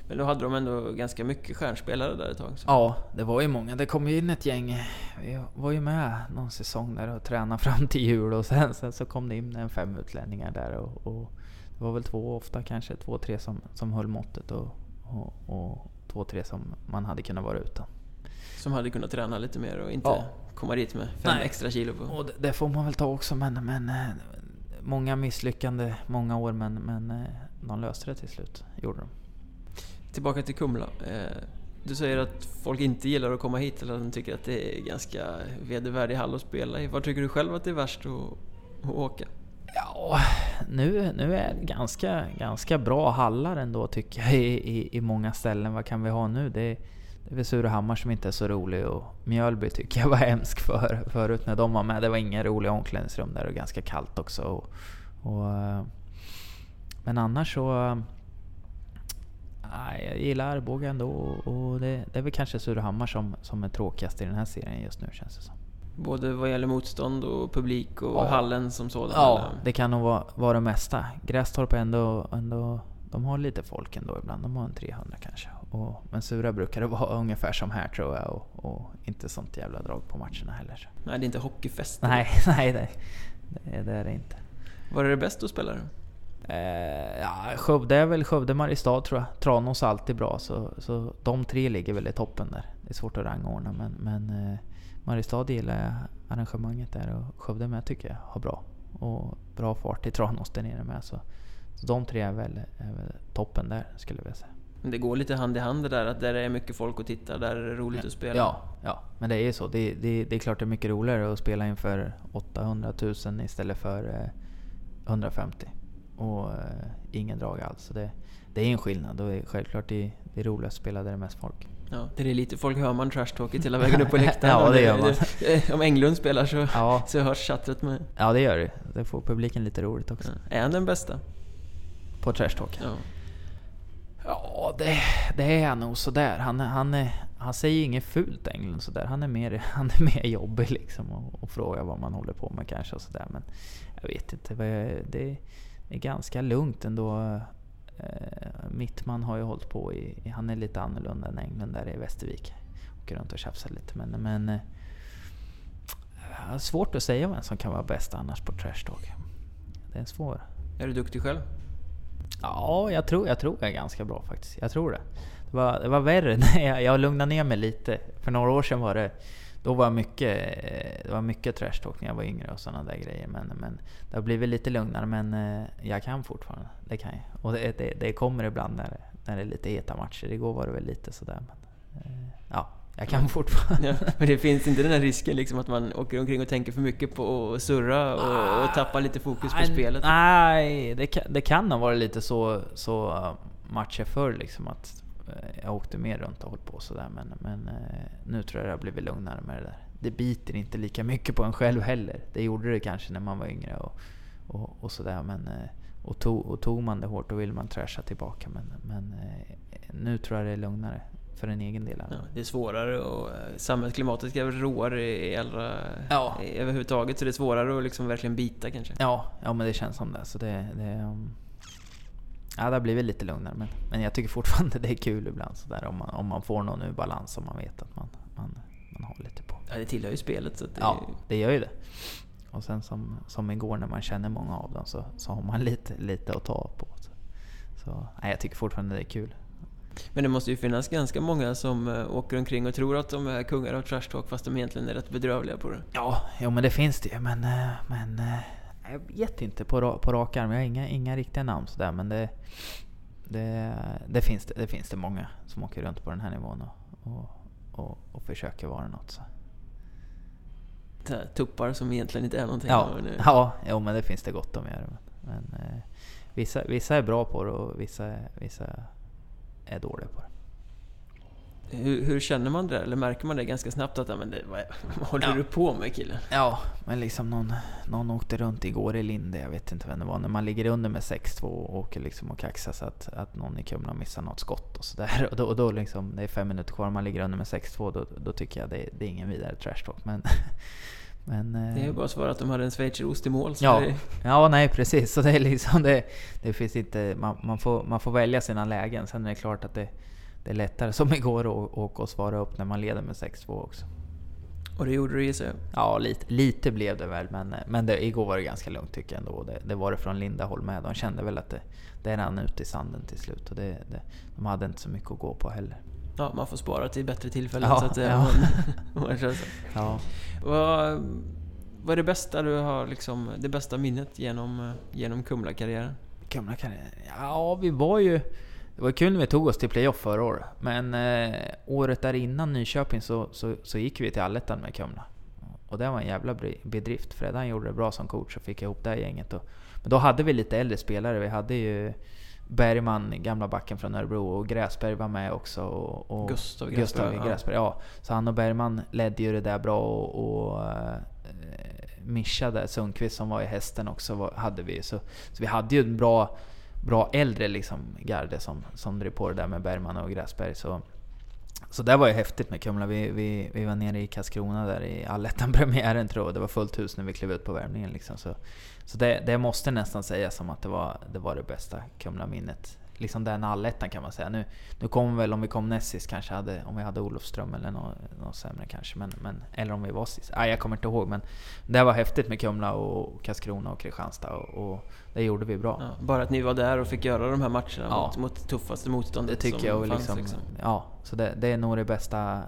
Men då hade de ändå ganska mycket stjärnspelare där ett tag? Så. Ja, det var ju många. Det kom ju in ett gäng. Vi var ju med någon säsong där och tränade fram till jul och sen, sen så kom det in en fem utlänningar där och, och det var väl två ofta kanske, två, tre som, som höll måttet och, och, och två, tre som man hade kunnat vara utan. Som hade kunnat träna lite mer och inte ja. Komma dit med fem Nej. extra kilo på. Och det, det, får man väl ta också men, men eh, många misslyckande många år men, men eh, de löste det till slut. Gjorde de. Tillbaka till Kumla. Eh, du säger att folk inte gillar att komma hit eller att de tycker att det är ganska vedervärdig hall att spela i. Var tycker du själv att det är värst att, att åka? Ja, nu, nu är det ganska, ganska bra hallar ändå tycker jag i, i, i många ställen. Vad kan vi ha nu? Det det är väl Surahammar som inte är så rolig och Mjölby tycker jag var hemsk för, förut när de var med. Det var inga roliga omklädningsrum där och ganska kallt också. Och, och, eh, men annars så... Nej, jag gillar Arboga ändå och det, det är väl kanske Surahammar som, som är tråkigast i den här serien just nu känns det som. Både vad gäller motstånd och publik och ja. hallen som sådan? Ja, eller? det kan nog vara, vara det mesta. Grästorp ändå, ändå... De har lite folk ändå ibland. De har en 300 kanske. Och, men Sura brukar det vara ungefär som här tror jag och, och, inte sånt jävla drag på matcherna heller. Nej, det är inte hockeyfest? Nej, nej det, det, det är det inte. Var är det bäst att spela då? Eh, ja, Skövde är väl Skövde, Mariestad tror jag. Tranås är alltid bra, så, så de tre ligger väl i toppen där. Det är svårt att rangordna, men, men eh, Mariestad gillar jag arrangemanget där och Skövde med tycker jag har bra. Och bra fart i Tranås där nere med. Så, så de tre är väl, är väl toppen där skulle jag vilja säga. Men det går lite hand i hand det där att där är mycket folk att titta, där är det roligt ja. att spela. Ja, ja, men det är ju så. Det, det, det är klart det är mycket roligare att spela inför 800 000 istället för 150. och eh, ingen drag alls. Så det, det är en skillnad och självklart det, det är roligast att spela där det är mest folk. Ja, det är lite folk hör man trashtalket hela vägen upp på läktaren. ja, det gör man. om Englund spelar så, ja. så hörs chattret med. Ja, det gör det. Det får publiken lite roligt också. Ja. Är han den bästa? På trashtalk? Ja. Ja, det, det är han nog sådär. Han, han, han säger inget fult Englund sådär. Han är mer, han är mer jobbig liksom och, och frågar vad man håller på med kanske och sådär. Men jag vet inte. Det, är ganska lugnt ändå. Eh, Mittman har ju hållit på i, han är lite annorlunda än Englund där i Västervik. Åker runt och tjafsar lite men, men eh, svårt att säga vem som kan vara bäst annars på trash talk. Det är svår. Är du duktig själv? Ja, jag tror, jag tror jag är ganska bra faktiskt. Jag tror det. Det var, det var värre när jag, jag lugnade ner mig lite. För några år sedan var det då var mycket, det var mycket trashtalk när jag var yngre och sådana där grejer. Men, men det har blivit lite lugnare. Men eh, jag kan fortfarande. Det kan jag. Och det, det, det kommer ibland när, när det är lite heta matcher. Igår var det väl lite sådär. Men, eh, ja, jag kan fortfarande. Ja, men det finns inte den här risken liksom att man åker omkring och tänker för mycket på att surra och, och tappar lite fokus på spelet? Nej, det kan, det kan ha varit lite så, så uh, matcher förr liksom. Att uh, jag åkte mer runt och höll på sådär. Men, men uh, nu tror jag det har blivit lugnare med det där. Det biter inte lika mycket på en själv heller. Det gjorde det kanske när man var yngre och, och, och sådär. Men, och, tog, och tog man det hårt då vill man trasha tillbaka. Men, men nu tror jag det är lugnare för en egen del. Ja, det är svårare och eh, samhällsklimatet är råare i allra, ja. överhuvudtaget så det är svårare att liksom verkligen bita kanske. Ja, ja men det känns som det. Så det, det um, Ja, det har blivit lite lugnare men, men jag tycker fortfarande det är kul ibland sådär om man, om man får någon ur balans som man vet att man, man, man har lite på. Ja, det tillhör ju spelet. Så det ja, det gör ju det. Och sen som, som igår när man känner många av dem så, så har man lite, lite att ta på. Så, så nej, jag tycker fortfarande det är kul. Men det måste ju finnas ganska många som uh, åker omkring och tror att de är kungar av trash talk fast de egentligen är rätt bedrövliga på det. Ja, jo men det finns det ju. Men, uh, men uh, jag vet inte på, på rak arm. Jag har inga, inga riktiga namn sådär. Men det, det, det, finns det, det finns det många som åker runt på den här nivån och, och, och, och försöker vara något. Så. Tuppar som egentligen inte är någonting. Ja, ja jo, men det finns det gott om göra. Men, men vissa, vissa är bra på det och vissa, vissa är dåliga på det. Hur, hur, känner man det? Eller märker man det ganska snabbt att men det, vad, vad håller ja. du på med kille? Ja, men liksom någon, någon åkte runt igår i Linde, jag vet inte vem det var. När man ligger under med 6-2 och åker liksom och kaxar så att, att någon i Kumla missar något skott och sådär. Och då, och då liksom, det är fem minuter kvar och man ligger under med 6-2, då, då tycker jag det, det är ingen vidare trash talk. Men, men, det är ju bara svårt att de hade en schweizerost i mål. ja, det... ja, nej precis. Så det är liksom det, det finns inte, man, man, får, man får välja sina lägen. Sen är det klart att det, det är lättare som igår att åka och svara upp när man leder med 6-2 också. Och det gjorde du gissar jag? Ja, lite, lite blev det väl. Men, men det, igår var det ganska lugnt tycker jag ändå. Det, det var det från Lindaholm med. De kände väl att det, det rann ut i sanden till slut. Och det, det, de hade inte så mycket att gå på heller. Ja, man får spara till bättre tillfällen. Ja, så att, ja. Man, man så. ja. Vad, vad är det bästa du har, liksom, det bästa minnet genom, genom Kumla-karriären? Kumla-karriären? Ja, vi var ju... Det var kul när vi tog oss till playoff förra året. Men eh, året där innan Nyköping så, så, så gick vi till allettan med Kumla. Och det var en jävla bedrift. Fred han gjorde det bra som coach och fick ihop det här gänget. Och, men då hade vi lite äldre spelare. Vi hade ju Bergman, gamla backen från Örebro, och Gräsberg var med också. Och, och Gustav Gräsberg. Gustav Gräsberg ja. Så han och Bergman ledde ju det där bra. och, och eh, Mischa där, Sundqvist som var i hästen också, var, hade vi. Så, så vi hade ju en bra, bra äldre liksom, garde som, som drev på det där med Bergman och Gräsberg. Så, så det var ju häftigt med Kumla. Vi, vi, vi var nere i Karlskrona där i allettan-premiären tror jag. Det var fullt hus när vi klev ut på värmningen. Liksom. Så, så det, det måste nästan sägas som att det var det, var det bästa Kumla-minnet liksom den allettan kan man säga. Nu, nu kommer väl, om vi kom näst sist kanske, hade, om vi hade Olofström eller något, något sämre kanske. Men, men, eller om vi var sist. Ah, jag kommer inte ihåg. Men det var häftigt med Kumla och Karlskrona och Kristianstad. Och, och det gjorde vi bra. Ja, bara att ni var där och fick göra de här matcherna ja. mot, mot tuffaste motståndet Det tycker jag. fanns, Liksom, liksom. Ja, så det, det är nog det bästa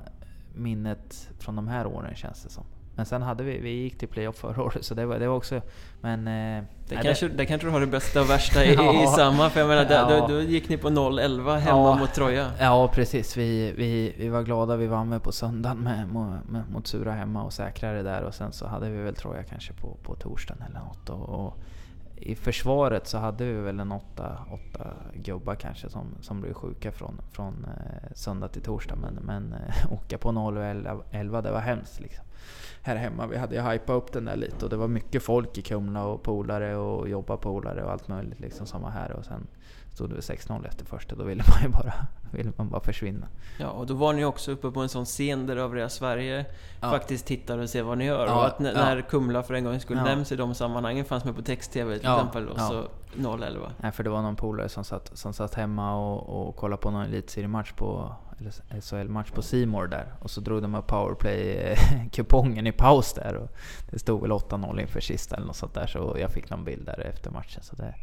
minnet från de här åren känns det som. Men sen hade vi, vi gick till playoff förra året, så det var, det var också... Men... Eh, det, nej, kanske, det... det kanske har det bästa och värsta i, ja. i samma, för jag menar, ja. då, då, gick ni på 0-11 hemma ja. mot Troja. Ja, precis. Vi, vi, vi var glada, vi vann med på söndagen med, med, mot Sura hemma och säkrade där. Och sen så hade vi väl Troja kanske på, på torsdagen eller något. Och, och i försvaret så hade vi väl en åtta, åtta gubbar kanske som, som blev sjuka från, från eh, söndag till torsdag. Men, men eh, åka på 0 och 11, 11 det var hemskt liksom. Här hemma, vi hade ju hypat upp den där lite och det var mycket folk i Kumla och polare och jobba polare och allt möjligt liksom som var här. Och sen stod det 6-0 efter första, då ville man ju bara, ville man bara försvinna. Ja, och då var ni också uppe på en sån scen där övriga Sverige Ja. faktiskt tittar och ser vad ni gör. Ja, och att n- ja. när Kumla för en gång skulle Ja. nämns i de sammanhangen fanns med på text-tv till exempel. Och så 011. Nej, för det var någon polare som satt, som satt hemma och, och kollade på någon elitseriematch på, SHL-match på Simor där. Och så drog de upp powerplay-kupongen i paus där. Och det stod väl 8-0 inför sista eller något sånt där. Så jag fick någon bild där efter matchen. Så det,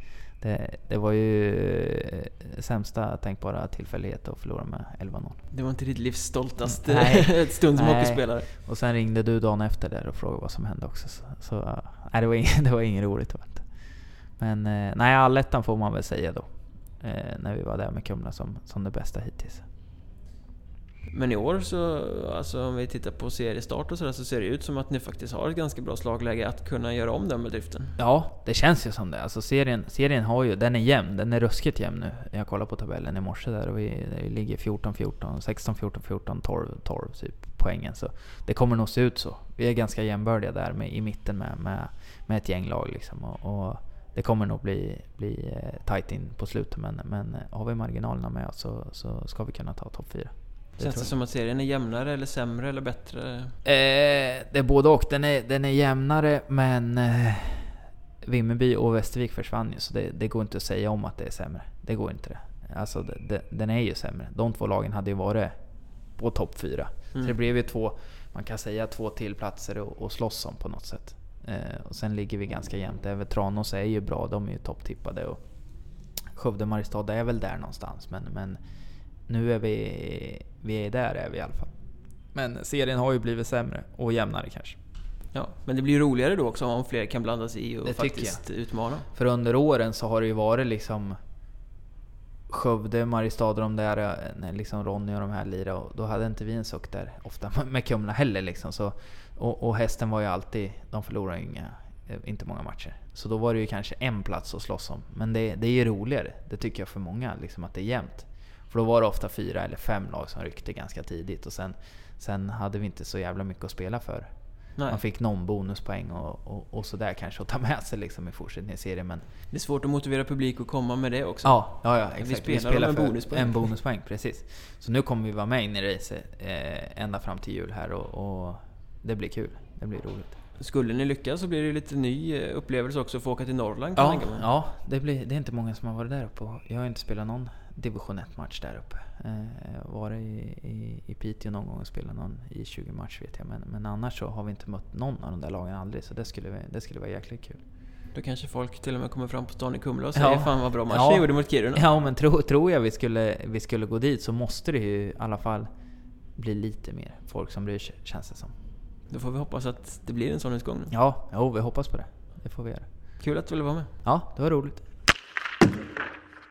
det, det var ju eh, sämsta tänkbara tillfällighet att förlora med 11-0. Det var inte ditt livs stoltaste Nej. stund som Nej. hockeyspelare. Och sen ringde du dagen efter där och frågade vad som hände också. Så, så nej, det var inget, det var inget roligt. Men eh, nej, allettan får man väl säga då. Eh, när vi var där med Kumla som, som det bästa hittills. Men i år så, alltså om vi tittar på seriestart och sådär, så ser det ut som att ni faktiskt har ett ganska bra slagläge att kunna göra om den bedriften. Ja, det känns ju som det. Alltså serien, serien har ju, den är jämn. Den är ruskigt jämn nu. Jag kollade på tabellen i morse där och vi, vi ligger 14-14, 16-14-14, 12-12, typ poängen. Så det kommer nog se ut så. Vi är ganska jämbördiga där med, i mitten med, med, med ett gäng lag liksom. Och, och det kommer nog bli, bli eh, tight in på slutet men, men eh, har vi marginalerna med oss så, så ska vi kunna ta topp 4. Känns det som att serien är jämnare eller sämre eller bättre? Eh, det är både och. Den är, den är jämnare men eh, Vimmerby och Västervik försvann ju så det, det går inte att säga om att det är sämre. Det går inte det. Alltså det, det, den är ju sämre. De två lagen hade ju varit på topp fyra. Så det Mm. blev ju två, man kan säga två till platser att slåss om på något sätt. Eh, och sen ligger vi ganska jämnt. Även Tranås är ju bra, de är ju topptippade. Och Skövde Mariestad är väl där någonstans. Men, men nu är vi, vi är där är vi i alla fall. Men serien har ju blivit sämre och jämnare kanske. Ja, men det blir ju roligare då också om fler kan blanda sig i och Det faktiskt utmana. För under åren så har det ju varit liksom Skövde, Mariestad och de där, eh, liksom Ronny och de här lirade, och då hade inte vi en suck där ofta med Kumla heller liksom. Så, och, och hästen var ju alltid, de förlorade inga, eh, inte många matcher. Så då var det ju kanske en plats att slåss om. Men det, det är ju roligare, det tycker jag för många, liksom att det är jämnt. För då var det ofta fyra eller fem lag som ryckte ganska tidigt och sen, sen hade vi inte så jävla mycket att spela för. Nej, Man fick någon bonuspoäng och, och, och sådär kanske att ta med sig liksom i serien. Men det är svårt att motivera publik att komma med det också. Ja, ja, ja Vi exakt. spelar om en för bonuspoäng. En bonuspoäng, precis. Så nu kommer vi vara med in i racet eh, ända fram till jul här och, och det blir kul. Det blir roligt. Skulle ni lyckas så blir det lite ny eh, upplevelse också att få åka till Norrland kan jag Ja, tänka mig. ja det, blir, det är inte många som har varit där uppe. Jag har inte spelat någon division 1-match där uppe. Eh, varit i, i, i Piteå någon gång och spelat någon i 20-match vet jag. Men, men annars så har vi inte mött någon av de där lagen aldrig. Så det skulle, det skulle vara jäkligt kul. Då kanske folk till och med kommer fram på stan i Kumla och säger Ja. Fan vad bra match Ja. ni gjorde mot Kiruna. Ja, men tro, tror jag vi skulle, vi skulle gå dit så måste det ju i alla fall bli lite mer folk som bryr sig, känns det som. Då får vi hoppas att det blir en sån utgång. Ja, jo, vi hoppas på det. Det får vi göra. Kul att du ville vara med. Ja, det var roligt.